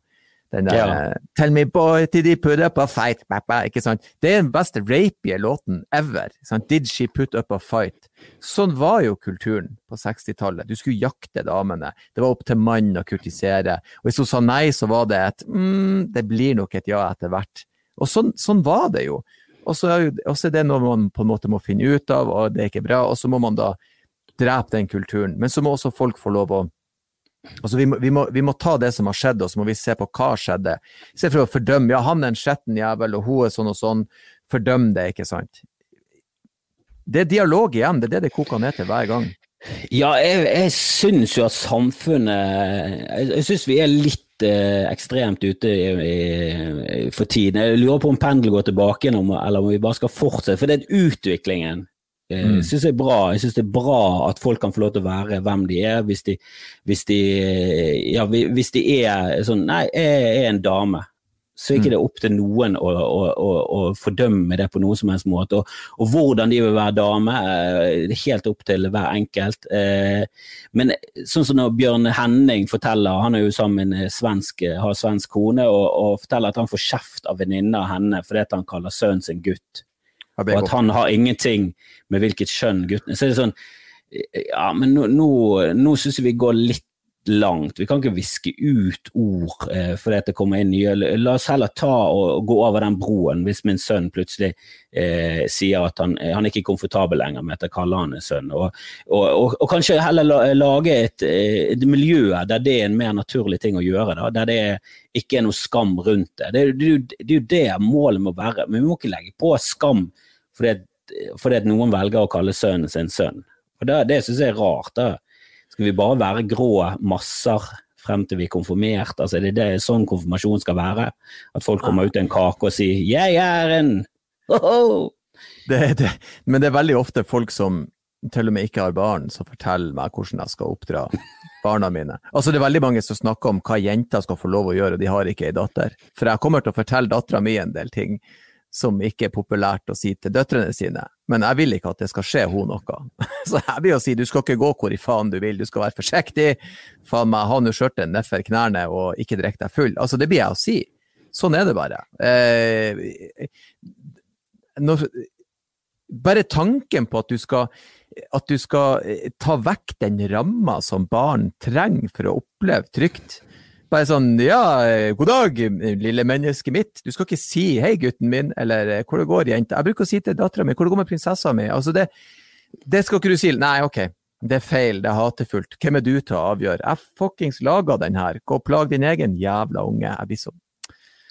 den der ja. 'Tell me boy, did he put up a fight?' ikke sant? Det er den beste rapige låten ever. Sant? 'Did she put up a fight?' Sånn var jo kulturen på 60-tallet. Du skulle jakte damene. Det var opp til mannen å kritisere. Og hvis hun sa nei, så var det et mm, 'det blir nok et ja etter hvert'. Og sånn, sånn var det jo. Og så er det noe man på en måte må finne ut av, og det er ikke bra. Og så må man da drepe den kulturen. Men så må også folk få lov å Altså, vi må, vi, må, vi, må, ta det som har skjedd, og så må vi se på hva skjedde. Se for å fordømme. Ja, han er en skjetten jævel, og hun er sånn og sånn. Fordøm det, ikke sant. Det er dialog igjen. Det er det det koker ned til hver gang. Ja, jeg, jeg syns jo at samfunnet Jeg, jeg syns vi er litt eh, ekstremt ute i, i, for tiden. Jeg lurer på om pendelen går tilbake, eller om vi bare skal fortsette. For er utviklingen mm. Synes jeg, bra. jeg syns det er bra at folk kan få lov til å være hvem de er, hvis de, hvis de, ja, hvis de er sånn Nei, jeg er en dame. Så er ikke mm. det opp til noen å, å, å, å, fordømme det på noen som helst måte. Og, og, hvordan de vil være dame, eh, det er helt opp til hver enkelt. Eh, men sånn som når Bjørn Henning forteller, han er jo sammen med svensk, har svensk kone, og, og forteller at han får kjeft av venninna henne fordi han kaller sønnen sin gutt. Og at han har ingenting med hvilket kjønn gutten Så er det sånn Ja, men nå, nå, nå syns jeg vi går litt langt. Vi kan ikke viske ut ord eh, fordi det kommer inn nye. La oss heller ta og, og, gå over den broen hvis min sønn plutselig eh, sier at han, han ikke er komfortabel lenger med at jeg kaller han en sønn. Og, og, og kanskje heller lage et, et, miljø der det er en mer naturlig ting å gjøre. Da, der det ikke er noe skam rundt det. Det, det, det, det er jo det målet må være. Men vi må ikke legge på skam fordi, fordi noen velger å kalle sønnen sin sønn. Og Det, det syns jeg er rart. da. Skal vi bare være grå masser frem til vi er konfirmert? Altså, er det, det sånn konfirmasjon skal være? At folk kommer ut av en kake og sier 'jeg er en'? Ho det, men det er veldig ofte folk som til og med ikke har barn, som forteller meg hvordan jeg skal oppdra barna mine. Altså Det er veldig mange som snakker om hva jenter skal få lov å gjøre, og de har ikke ei datter. For jeg kommer til å fortelle dattera mi en del ting som ikke er populært å si til døtrene sine. Men jeg vil ikke at det skal skje hun noe. Så jeg vil jo si du skal ikke gå hvor i faen du vil, du skal være forsiktig. Faen meg, ha nå skjørtet nedfor knærne og ikke drikk deg full. Altså, det blir jeg å si. Sånn er det bare. Eh, når, bare tanken på at du skal at du skal ta vekk den ramma som barn trenger for å oppleve trygt, bare sånn Ja, god dag, lille mennesket mitt. Du skal ikke si 'hei, gutten min', eller 'hvor det går, jente'. Jeg bruker å si til dattera mi 'hvor det går med prinsessa mi'. Altså, det, det skal ikke du si. Nei, ok. Det er feil, det er hatefullt. Hvem er du til å avgjøre? Jeg fuckings laga den her. Gå og plag din egen jævla unge. Jeg blir så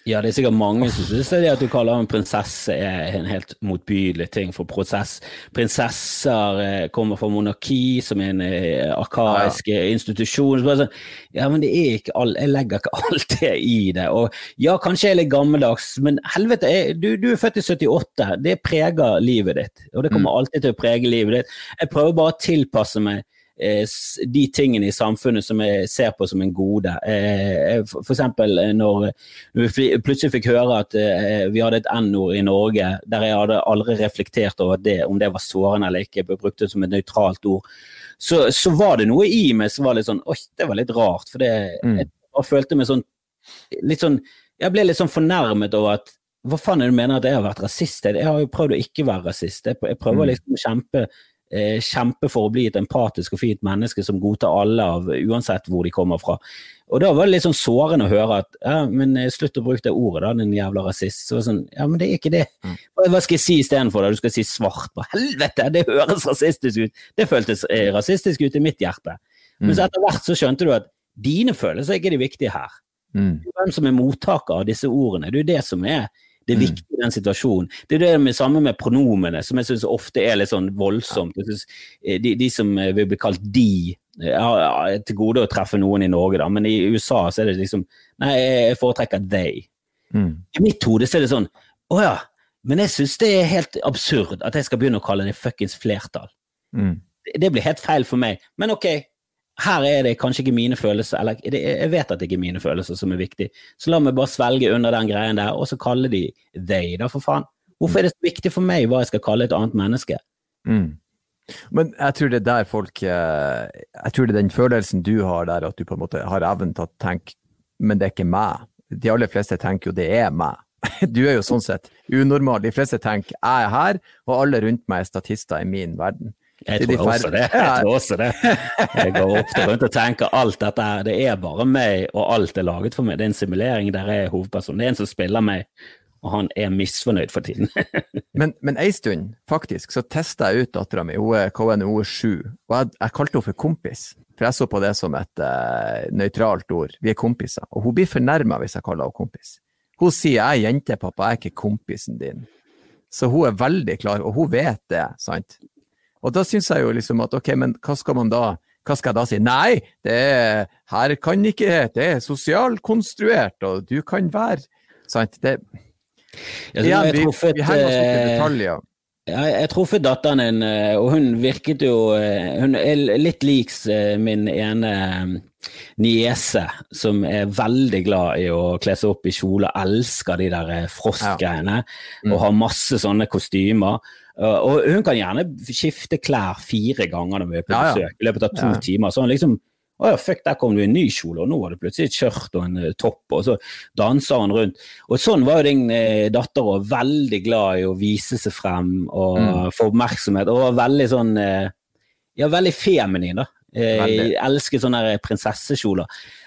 ja, det er sikkert mange som syns det at du kaller en prinsesse er en helt motbydelig ting for prosess. Prinsesser eh, kommer fra monarki, som er en eh, arkaisk ja. institusjon. Så sånn, ja, men det er ikke all, jeg legger ikke alt det i det. Og ja, kanskje jeg er litt gammeldags, men helvete, jeg, du, du, er født i 78. Det preger livet ditt. Og det kommer mm. alltid til å prege livet ditt. Jeg prøver bare å tilpasse meg Eh, de tingene i samfunnet som jeg ser på som en gode. F.eks. eksempel eh, når vi plutselig fikk høre at vi hadde et N-ord i Norge der jeg hadde aldri reflektert over det, om det var sårende eller ikke, jeg brukte det som et nøytralt ord, så, så, var det noe i meg som var litt sånn Oi, det var litt rart. For det, mm. jeg følte meg sånn litt sånn Jeg ble litt sånn fornærmet over at hva faen er det du mener at jeg har vært rasist? Jeg har jo prøvd å ikke være rasist. Jeg prøver mm. liksom å kjempe eh, kjempe for å bli et empatisk og fint menneske som godtar alle, av, uansett hvor de kommer fra. Og da var det litt sånn sårende å høre at ja, men eh, slutt å bruke det ordet, da, din jævla rasist. Så sånn, ja, men det er ikke det. Mm. Hva skal jeg si istedenfor? Du skal si svart. På helvete, det høres rasistisk ut! Det føltes eh, rasistisk ut i mitt hjerte. Men så etter hvert så skjønte du at dine følelser er ikke de viktige her. Mm. Hvem som er mottaker av disse ordene. Det er jo det som er det er viktig i den situasjonen. Det er det med, samme med pronomene, som jeg syns ofte er litt sånn voldsomt. Eh, de, de som eh, vil bli kalt de, jeg har har til gode å treffe noen i Norge, da, men i USA så er det liksom Nei, jeg foretrekker they. Mm. I mitt hode så er det sånn Å ja, men jeg syns det er helt absurd at jeg skal begynne å kalle det fuckings flertall. Mm. Det, det blir helt feil for meg. Men ok, her er det kanskje ikke mine følelser, eller jeg vet at det ikke er mine følelser som er viktig, så la meg bare svelge under den greien der, og så kalle de they, da, for faen. Hvorfor er det så viktig for meg hva jeg skal kalle et annet menneske? Mm. Men jeg tror det er der folk eh, Jeg tror det er den følelsen du har der, at du på en måte har evnen til å tenke men det er ikke meg. De aller fleste tenker jo det er meg. Du er jo sånn sett unormal. De fleste tenker jeg er her, og alle rundt meg er statister i min verden. Jeg tror også det. Jeg tror også det. Jeg går ofte rundt og tenker alt dette her, det er bare meg, og alt er laget for meg. Det er en simulering der jeg er hovedperson. Det er en som spiller meg, og han er misfornøyd for tiden. Men, men ei stund, faktisk, så testa jeg ut dattera mi. Hun er KN, hun er sju. Og jeg, jeg kalte henne for kompis, for jeg så på det som et uh, nøytralt ord. Vi er kompiser. Og hun blir fornærma hvis jeg kaller henne kompis. Hun sier 'jeg er jente, pappa, jeg er ikke kompisen din'. Så hun er veldig klar, og hun vet det, sant. Og da syns jeg jo liksom at ok, men hva skal man da hva skal jeg da si? Nei, det er, her kan ikke Det er sosialkonstruert, og du kan være Sant. Det, Jeg, igjen, jeg vi, truffet, vi henger oss opp i eh, detaljer. Jeg, jeg truffet datteren din, eh, og hun virket jo eh, Hun er litt lik eh, min ene niese, som er veldig glad i å kle seg opp i kjole, elsker de der frostgreiene, ja. Mm. og har masse sånne kostymer. Uh, Og hun kan gjerne skifte klær fire ganger når vi er på Ja, ja. besøk, i løpet av to Ja. timer. Så hun liksom å ja, fuck, der kom du i en ny kjole, og nå var det plutselig et skjørt og en eh, topp, og så danser han rundt. Og sånn var jo din eh, datter òg, veldig glad i å vise seg frem og Mm. få oppmerksomhet, og var veldig sånn eh, Ja, veldig feminin, da. Jeg elsker sånne prinsessekjoler.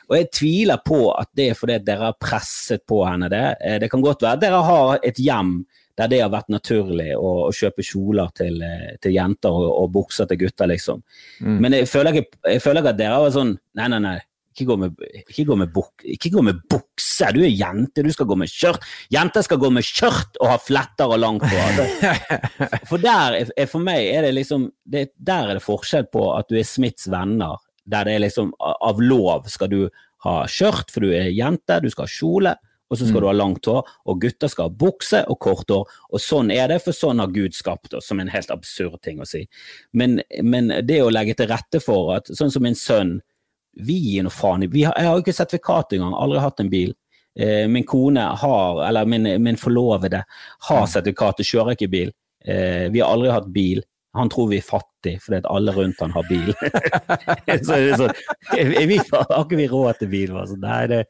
Og jeg tviler på at det er fordi dere har presset på henne det. Eh, Det kan godt være at dere har et hjem der det har vært naturlig å, å kjøpe kjoler til, eh, til jenter og, og bukser til gutter, liksom. Mm. Men jeg føler, ikke, jeg føler ikke at dere var sånn Nei, nei, nei. Ikke gå, med, ikke, gå med buk, ikke gå med bukse, du er jente, du skal gå med skjørt. Jenter skal gå med skjørt og ha fletter og langt på. Altså. For der, er- er- for meg er det liksom det, Der er det forskjell på at du er Smiths venner, der det er liksom av lov skal du ha skjørt, for du er jente, du skal ha kjole, og så skal Mm. du ha langt hår, og gutter skal ha bukse og kort hår, og sånn er det, for sånn har Gud skapt oss, som en helt absurd ting å si. Men, men det å legge til rette for at, sånn som min sønn, vi gir noe faen i Jeg har jo ikke sertifikat engang, aldri hatt en bil. Eh, min kone har, eller min, min forlovede har sertifikat og kjører ikke bil. Eh, vi har aldri hatt bil. Han tror vi er fattige fordi at alle rundt han har bil. så, sånn, er vi, har ikke vi råd til bil? Altså, nei, det,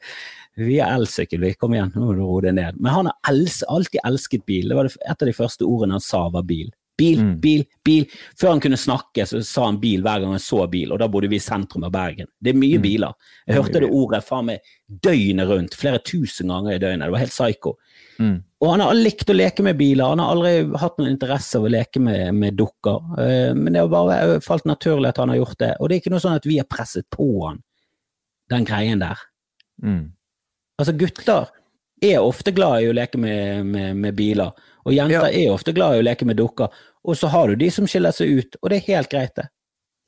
vi er elsykkel, vi. Kom igjen, nå må du roe deg ned. Men han har els, alltid elsket bil. Det var det, et av de første ordene han sa, var bil. Bil, Mm. bil, bil. Før han kunne snakke, så sa han bil hver gang han så bil, og da bodde vi i sentrum av Bergen. Det er mye Mm. biler. Jeg hørte det ordet faen meg døgnet rundt, flere tusen ganger i døgnet. Det var helt psycho. Mm. Og han har likt å leke med biler, han har aldri hatt noen interesse av å leke med, med dukker. Eh, Men det har bare falt naturlig at han har gjort det. Og det er ikke noe sånn at vi har presset på han, den greien der. Mm. Altså, gutter er ofte glad i å leke med, med, med biler, og jenter Ja. er ofte glad i å leke med dukker. Og så har du de som skiller seg ut, og det er helt greit, det.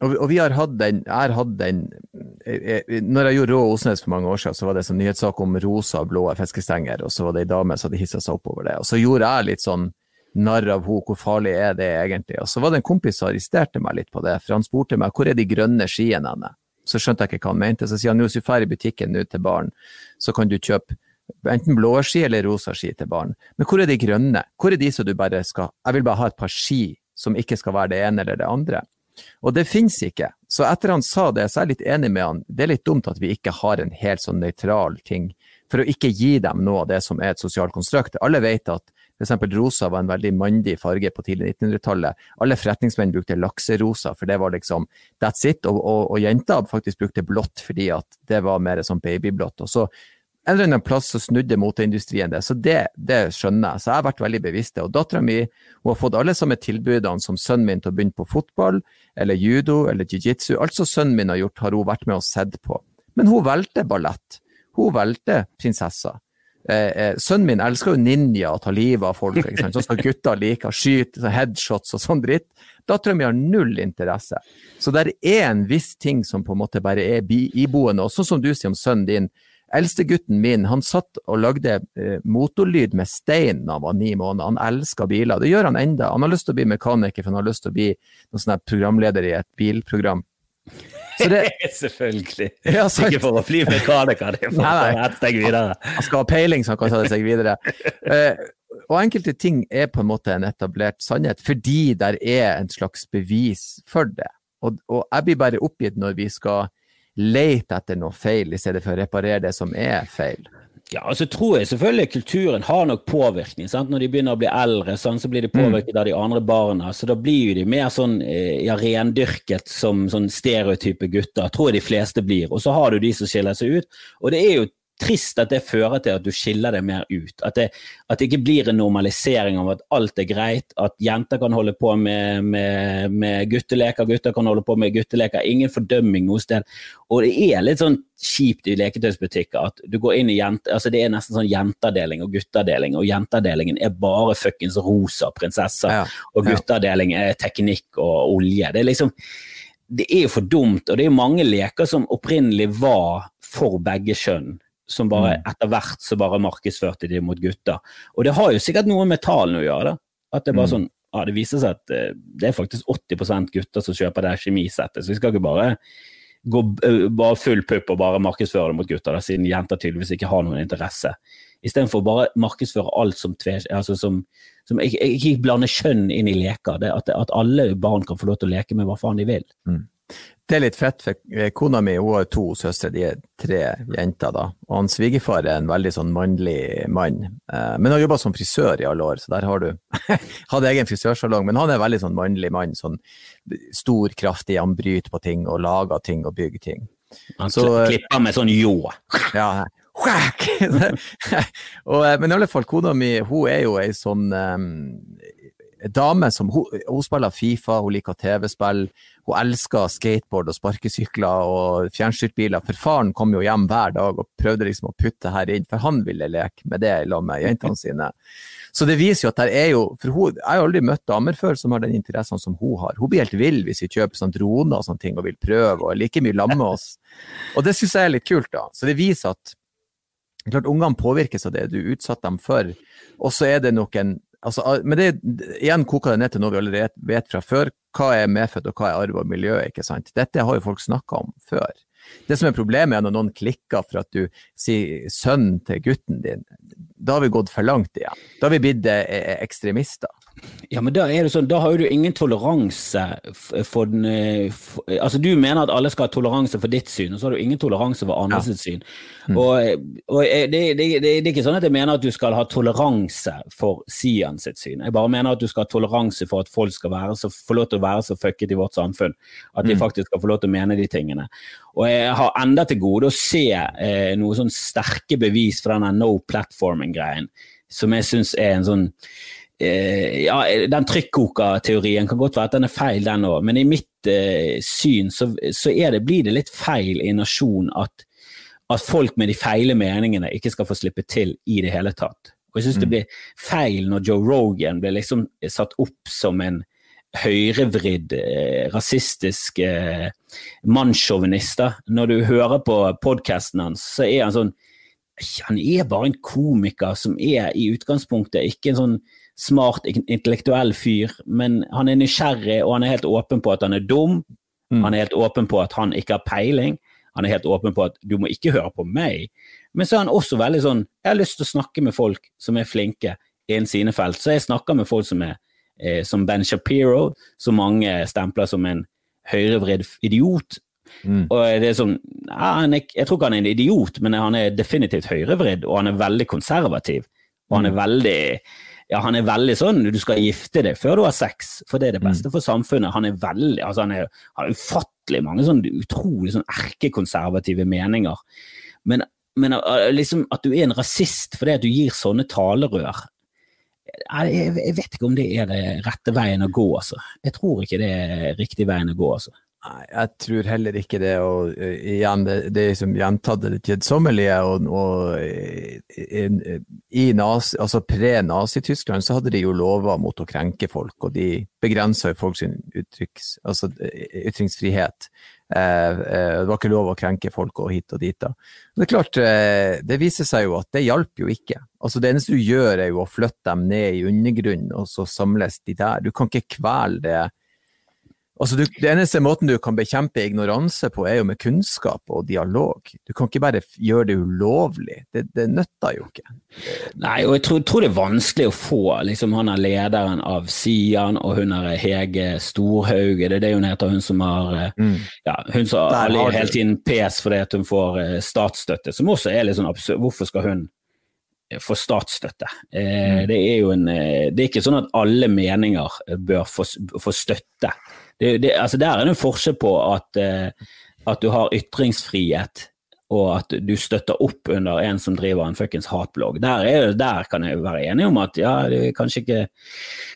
Og, vi- og vi har hatt den, jeg har hatt den jeg, eh, Når jeg gjorde Rå Osnes for mange år siden, så var det en sånn nyhetssak om rosa og blå fiskestenger, og så var det ei dame som hadde hissa seg opp over det. Og så gjorde jeg litt sånn narr av henne, hvor farlig er det egentlig? Og så var det en kompis som arresterte meg litt på det, for han spurte meg hvor er de grønne skiene henne? Så skjønte jeg ikke hva han mente. Så sier han nå hvis du drar i butikken nå til barn, så kan du kjøpe enten blå ski eller rosa ski til barn. Men hvor er de grønne? Hvor er de som du bare skal Jeg vil bare ha et par ski som ikke skal være det ene eller det andre. Og det finnes ikke. Så etter han sa det, så er jeg litt enig med han. Det er litt dumt at vi ikke har en helt sånn nøytral ting, for å ikke gi dem noe av det som er et sosialt konstrukt. Alle vet at f.eks. rosa var en veldig mandig farge på tidlig 1900-tallet. Alle forretningsmenn brukte lakserosa, for det var liksom that's it. Og, og, og jenter faktisk brukte blått fordi at det var mer sånn babyblått. Og så en eller annen plass så snudde moteindustrien det, så det, det, skjønner jeg. Så jeg har vært veldig bevisst det. Og dattera mi har fått alle samme tilbudene som sønnen min til å begynne på fotball, eller judo, eller jiu-jitsu. Alt som sønnen min har gjort, har hun vært med og sett på. Men hun valgte ballett. Hun valgte prinsessa. Eh, eh, sønnen min elsker jo ninja og ta livet av folk, ikke sant? sånn som gutter liker. Skyte headshots og sånn dritt. Dattera mi har null interesse. Så det er en viss ting som på en måte bare er iboende. Og sånn som du sier om sønnen din, Eldstegutten min han satt og lagde eh, motorlyd med stein da han var ni måneder. Han elsker biler. Det gjør han enda. Han har lyst til å bli mekaniker, for han har lyst til å bli noen programleder i et bilprogram. Det, Selvfølgelig. Ja, Ikke for å bli mekaniker, det er for ett steg videre. Han skal ha peiling, så han kan ta det seg videre. Uh, og enkelte ting er på en måte en etablert sannhet, fordi der er en slags bevis for det. Og, og jeg blir bare oppgitt når vi skal lete etter noe feil, i stedet for å reparere det som er feil. Ja, altså tror jeg selvfølgelig kulturen har nok påvirkning. Sant? Når de begynner å bli eldre, sånn, så blir de påvirket mm. av de andre barna. Så da blir jo de mer sånn eh, ja, rendyrket som sånn stereotype gutter, tror jeg de fleste blir. Og så har du de som skiller seg ut. Og det er jo trist at det fører til at du skiller deg mer ut. At det, at det ikke blir en normalisering av at alt er greit, at jenter kan holde på med, med, med gutteleker, gutter kan holde på med gutteleker. Ingen fordømming noe sted. Og det er litt sånn kjipt i leketøysbutikker at du går inn i jente, altså det er nesten sånn jenteavdeling og gutteavdeling, og jenteavdelingen er bare fuckings rosa prinsesser, ja, og gutteavdeling er teknikk og olje. Det er liksom det er jo for dumt, og det er mange leker som opprinnelig var for begge kjønn som bare mm. etter hvert så bare markedsførte de mot gutter. Og det har jo sikkert noe med tallene å gjøre. da. At det bare mm. sånn, ja, det viser seg at uh, det er faktisk 80% gutter som kjøper det kjemisettet. Så vi skal ikke bare gå bare full pupp og bare markedsføre det mot gutter, da, siden jenter tydeligvis ikke har noen interesse. Istedenfor bare markedsføre alt som tve, altså som, som ikke, ikke blande kjønn inn i leker. Det, at, at, alle barn kan få lov til å leke med hva faen de vil. Mm. Det er litt fett, for eh, kona mi hun har to søstre, de er tre jenter. da. Og han svigerfar er en veldig sånn mannlig mann, eh, men har jobba som frisør i alle år, så der har du Hadde egen frisørsalong, men han er en veldig sånn mannlig mann. sånn Stor, kraftig, han bryter på ting og lager ting og bygger ting. Han så, eh, klipper med sånn ljå. Ja, og, men i alle fall, kona mi hun er jo ei sånn um, dame som hun, hun, spiller Fifa, hun liker TV-spill. Hun elsker skateboard og sparkesykler og fjernstyrtbiler. For faren kom jo hjem hver dag og prøvde liksom å putte her inn, for han ville leke med det sammen med jentene sine. Så det viser jo at der er jo For hun, jeg har aldri møtt damer før som har den interessen som hun har. Hun blir helt vill hvis vi kjøper sånn droner og sånne ting og vil prøve, og like mye lamme oss. Og det syns jeg er litt kult, da. Så det viser at klart ungene påvirkes av det du utsatte dem for. Og så er det nok en Altså, men det, igjen koker det ned til noe vi allerede vet fra før. Hva er medfødt og hva er arv og miljø? ikke sant? Dette har jo folk snakka om før. Det som er problemet er når noen klikker for at du sier sønnen til gutten din. Da har vi gått for langt igjen. Da har vi blitt eh, ekstremister. Ja, men da er det sånn, da har jo du ingen toleranse for den eh, for, Altså, du mener at alle skal ha toleranse for ditt syn, og så har du ingen toleranse for andres ja. syn. Mm. Og, og det, det, det, det, er ikke sånn at jeg mener at du skal ha toleranse for Sian sitt syn. Jeg bare mener at du skal ha toleranse for at folk skal være så, få lov til å være så fucket i vårt samfunn. At de mm. faktisk skal få lov til å mene de tingene. Og jeg har enda til gode å se eh, noe sånn sterke bevis for denne no platforming-greien, som jeg syns er en sånn eh, ja, Den trykkokerteorien kan godt være at den er feil, den òg, men i mitt eh, syn så, så det, blir det litt feil i nasjon at, at, folk med de feile meningene ikke skal få slippe til i det hele tatt. Og jeg syns det mm. blir feil når Joe Rogan blir liksom satt opp som en høyrevridd, eh, rasistisk eh, mannssjåvinist. Når du hører på podkasten hans, så er han sånn Han er bare en komiker som er i utgangspunktet ikke en sånn smart, intellektuell fyr, men han er nysgjerrig, og han er helt åpen på at han er dum. Mm. Han er helt åpen på at han ikke har peiling. Han er helt åpen på at du må ikke høre på meg. Men så er han også veldig sånn Jeg har lyst til å snakke med folk som er flinke innen sine felt. Så jeg snakker med folk som er eh, som Ben Shapiro, som mange stempler som en høyrevridd idiot. Mm. Og det er sånn, ja, er, Jeg tror ikke han er en idiot, men han er definitivt høyrevridd, og han er veldig konservativ. Og han er mm. veldig ja, han er veldig sånn du skal gifte deg før du har sex, for det er det mm. beste for samfunnet. Han er veldig, altså han, er, han har ufattelig mange sånn utrolig sånn erkekonservative meninger. Men men liksom, at du er en rasist fordi at du gir sånne talerør jeg, jeg vet ikke om det er det rette veien å gå, altså. Jeg tror ikke det er riktig veien å gå, altså. Nei, jeg tror heller ikke det. Og uh, igjen, det, det er som gjentatt det kjedsommelige. Og, og i, i nazi, altså pre-Nazi-Tyskland så hadde de jo lover mot å krenke folk, og de begrensa jo folks uttrykks, altså, ytringsfrihet. Eh, eh, det var ikke lov å krenke folk og hit og dit. da. Det er klart, eh, det viser seg jo at det hjalp jo ikke. Altså Det eneste du gjør er jo å flytte dem ned i undergrunnen, og så samles de der. Du kan ikke kvele det Altså, du, det eneste måten du kan bekjempe ignoranse på, er jo med kunnskap og dialog. Du kan ikke bare gjøre det ulovlig. Det, det nytter jo ikke. Nei, og jeg tror, tror det er vanskelig å få liksom, han er lederen av Sian, og hun er Hege Storhauge, det er det hun heter, hun som har eh, mm. ja, Hun som har hele tiden pes fordi at hun får uh, statsstøtte, som også er litt sånn absurd. Hvorfor skal hun eh, få statsstøtte? Eh, mm. Det er jo en Det er ikke sånn at alle meninger bør få, få støtte det, det, altså Der er det en forskjell på at, uh, at du har ytringsfrihet og at du støtter opp under en som driver en fuckings hatblogg. Der, er, der kan jeg være enig om at ja, det, kanskje, ikke,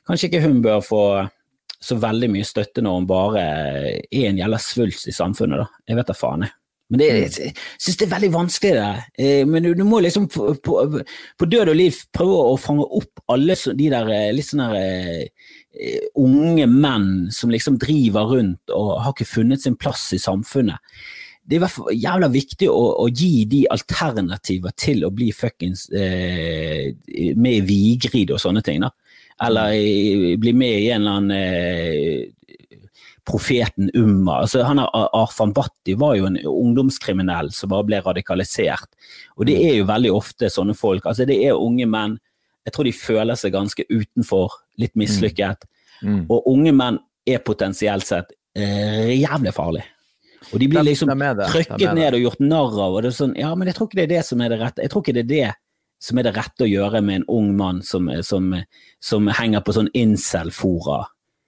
kanskje ikke hun bør få så veldig mye støtte når hun bare er en jævla svulst i samfunnet, da. Jeg vet da faen, jeg. Men det, jeg syns det er veldig vanskelig, det. Eh, men du, du må liksom på, på, på, død og liv prøve å fange opp alle de der eh, litt sånne Eh, unge menn som liksom driver rundt og har ikke funnet sin plass i samfunnet. Det er i hvert fall jævla viktig å, å gi de alternativer til å bli fuckings eh, med i Vigrid og sånne ting. da. Eller i, bli med i en eller annen eh, Profeten Umma. Altså, han Arfan Bhatti var jo en ungdomskriminell som bare ble radikalisert. Og det er jo veldig ofte sånne folk. altså Det er unge menn jeg tror de føler seg ganske utenfor, litt mislykket. Mm. Mm. Og unge menn er potensielt sett eh, jævlig farlig. Og de blir liksom de, de trykket ned og gjort narr av. og det er sånn, ja, Men jeg tror ikke det er det som er det rette. Jeg tror ikke det er det som er det rette å gjøre med en ung mann som, som, som henger på sånn incel-fora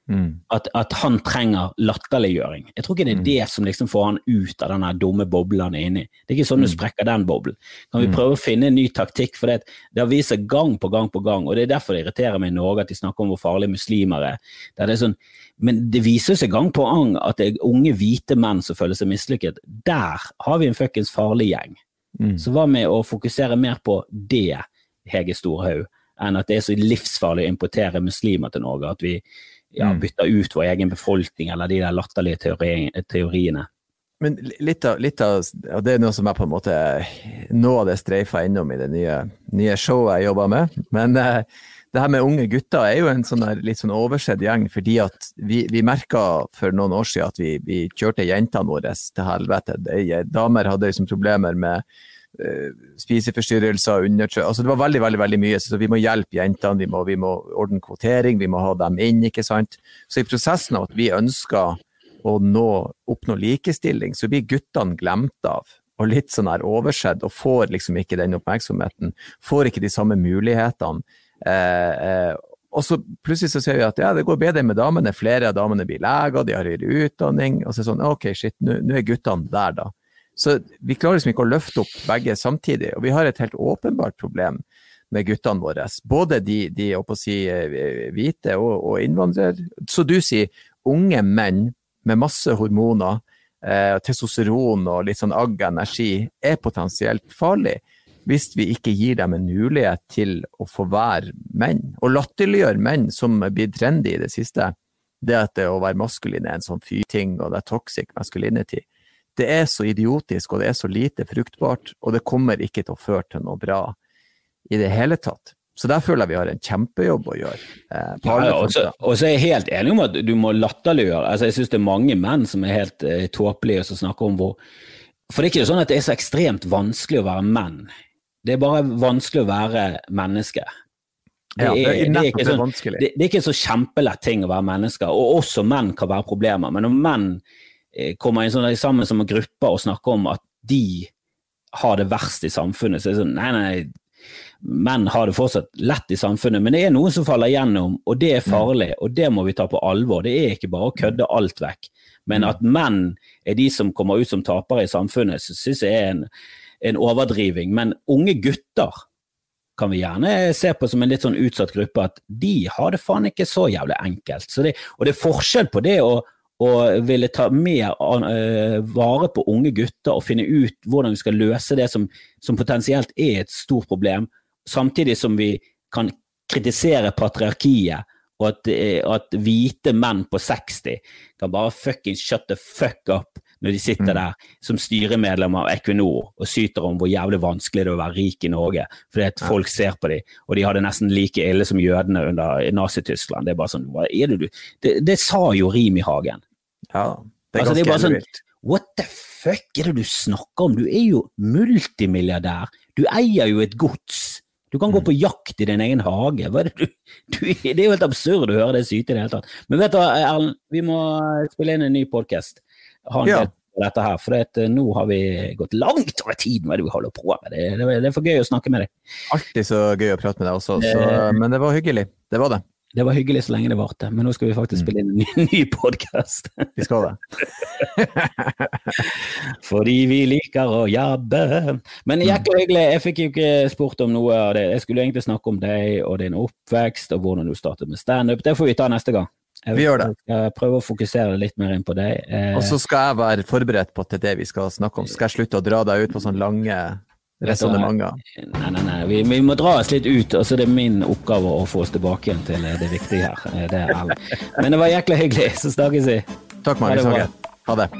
Mm. At, at, han trenger latterliggjøring. Jeg tror ikke det er mm. det som liksom får han ut av den dumme boblen han er inni. Det er ikke sånn du mm. sprekker den boblen. Kan vi mm. prøve å finne en ny taktikk? For det, det har vist seg gang på gang på gang, og det er derfor det irriterer meg i Norge at de snakker om hvor farlige muslimer er. Det er sånn, men det viser seg gang på gang at det er unge hvite menn som føler seg mislykket. Der har vi en fuckings farlig gjeng. Mm. Så hva med å fokusere mer på det, Hege Storhaug, enn at det er så livsfarlig å importere muslimer til Norge? At vi ja, mm. bytte ut vår egen befolkning, eller de der latterlige teori, teoriene. Men litt av, litt av, og det er noe som jeg på en måte Nå av det streifa innom i det nye, nye, showet jeg jobber med. Men eh, det her med unge gutter er jo en sånn der, litt sånn oversett gjeng, fordi at vi, vi merka for noen år siden at vi, vi kjørte jentene våre til helvete. Damer hadde liksom problemer med Eh, spiseforstyrrelser, undertrykk Altså, det var veldig veldig, veldig mye. Så vi må hjelpe jentene, vi må, vi må, ordne kvotering, vi må ha dem inn. ikke sant? Så i prosessen av at vi ønsker å nå, oppnå likestilling, så blir guttene glemt av. Og litt sånn her oversett, og får liksom ikke den oppmerksomheten. Får ikke de samme mulighetene. Eh, eh, og så plutselig så ser vi at ja, det går bedre med damene, flere av damene blir leger, de har høyere utdanning. Og så er det sånn ok, shit, nå er guttene der, da. Så vi klarer liksom ikke å løfte opp begge samtidig. Og vi har et helt åpenbart problem med guttene våre. Både de, de si, eh, hvite og, og innvandrere. Så du sier unge menn med masse hormoner, eh, testosteron og litt sånn agg energi, er potensielt farlig. Hvis vi ikke gir dem en mulighet til å få være menn. Og latterliggjøre menn som blir trendy i det siste. Det at det å være maskulin er en sånn fyrting, og det er toxic masculinity det er så idiotisk og det er så lite fruktbart, og det kommer ikke til å føre til noe bra i det hele tatt. Så der føler jeg vi har en kjempejobb å gjøre. Eh, ja, og, så, og så er jeg helt enig om at du må latterliggjøre. Altså, jeg syns det er mange menn som er helt eh, tåpelige som snakker om hvor For det er ikke sånn at det er så ekstremt vanskelig å være menn. Det er bare vanskelig å være menneske. Det er, ja, det, ikke sånn, det, det er ikke en så kjempelett ting å være menneske, og også menn kan være problemer. Men når menn kommer inn sånn, sammen som en gruppe og snakker om at de har det verst i samfunnet. Så er det sånn, nei, nei, menn har det fortsatt lett i samfunnet, men det er noen som faller gjennom, og det er farlig, og det må vi ta på alvor. Det er ikke bare å kødde alt vekk. Men at menn er de som kommer ut som tapere i samfunnet, så syns jeg er en en overdriving, men unge gutter kan vi gjerne se på som en litt sånn utsatt gruppe, at de har det faen ikke så jævlig enkelt. Så det, og det er forskjell på det å, å ville ta mer uh, vare på unge gutter og finne ut hvordan vi skal løse det som, som potensielt er et stort problem, samtidig som vi kan kritisere patriarkiet og at, at, hvite menn på 60 kan bare fucking shut the fuck up når de sitter mm. der som styremedlem av Equinor og syter om hvor jævlig vanskelig det er å være rik i Norge, fordi at folk ser på dem, og de har det nesten like ille som jødene under Nazi-Tyskland. Det er bare sånn, det du Det, det sa jo Rimi-Hagen. Ja, det er altså, ganske det er sånn, What the fuck er det du snakker om? Du er jo multimilliardær. Du eier jo et gods. Du kan gå mm. på jakt i din egen hage. Det, du, du, det, er jo helt absurd å høre det syte i det hele tatt. Men vet du hva, Erlend, vi må spille inn en ny podkast ha en ja. på dette her. For det, nå har vi gått langt over tiden er det vi holder på med. Det, det, det, er for gøy å snakke med deg. Alltid så gøy å prate med deg også, så, men det var hyggelig. Det var det. Det var hyggelig så lenge det varte, men nå skal vi faktisk mm. spille inn en ny, ny podkast. Vi skal det. Fordi vi liker å jabbe. Men jækla hyggelig. Jeg fikk jo ikke spurt om noe av det. Jeg skulle egentlig snakke om deg og din oppvekst og hvordan du startet med standup. Det får vi ta neste gang. Jeg vi gjør det. skal prøve å fokusere litt mer inn på deg. Eh, og så skal jeg være forberedt på til det vi skal snakke om. Så skal jeg slutte å dra deg ut på sånne lange resonnementer. Nei, nei, nei. Vi, vi, må dra oss litt ut, og så er det min oppgave å få oss tilbake igjen til det viktige her. Eh, det Men det var jækla hyggelig. Så snakkes vi. Takk, Marius. Ha det.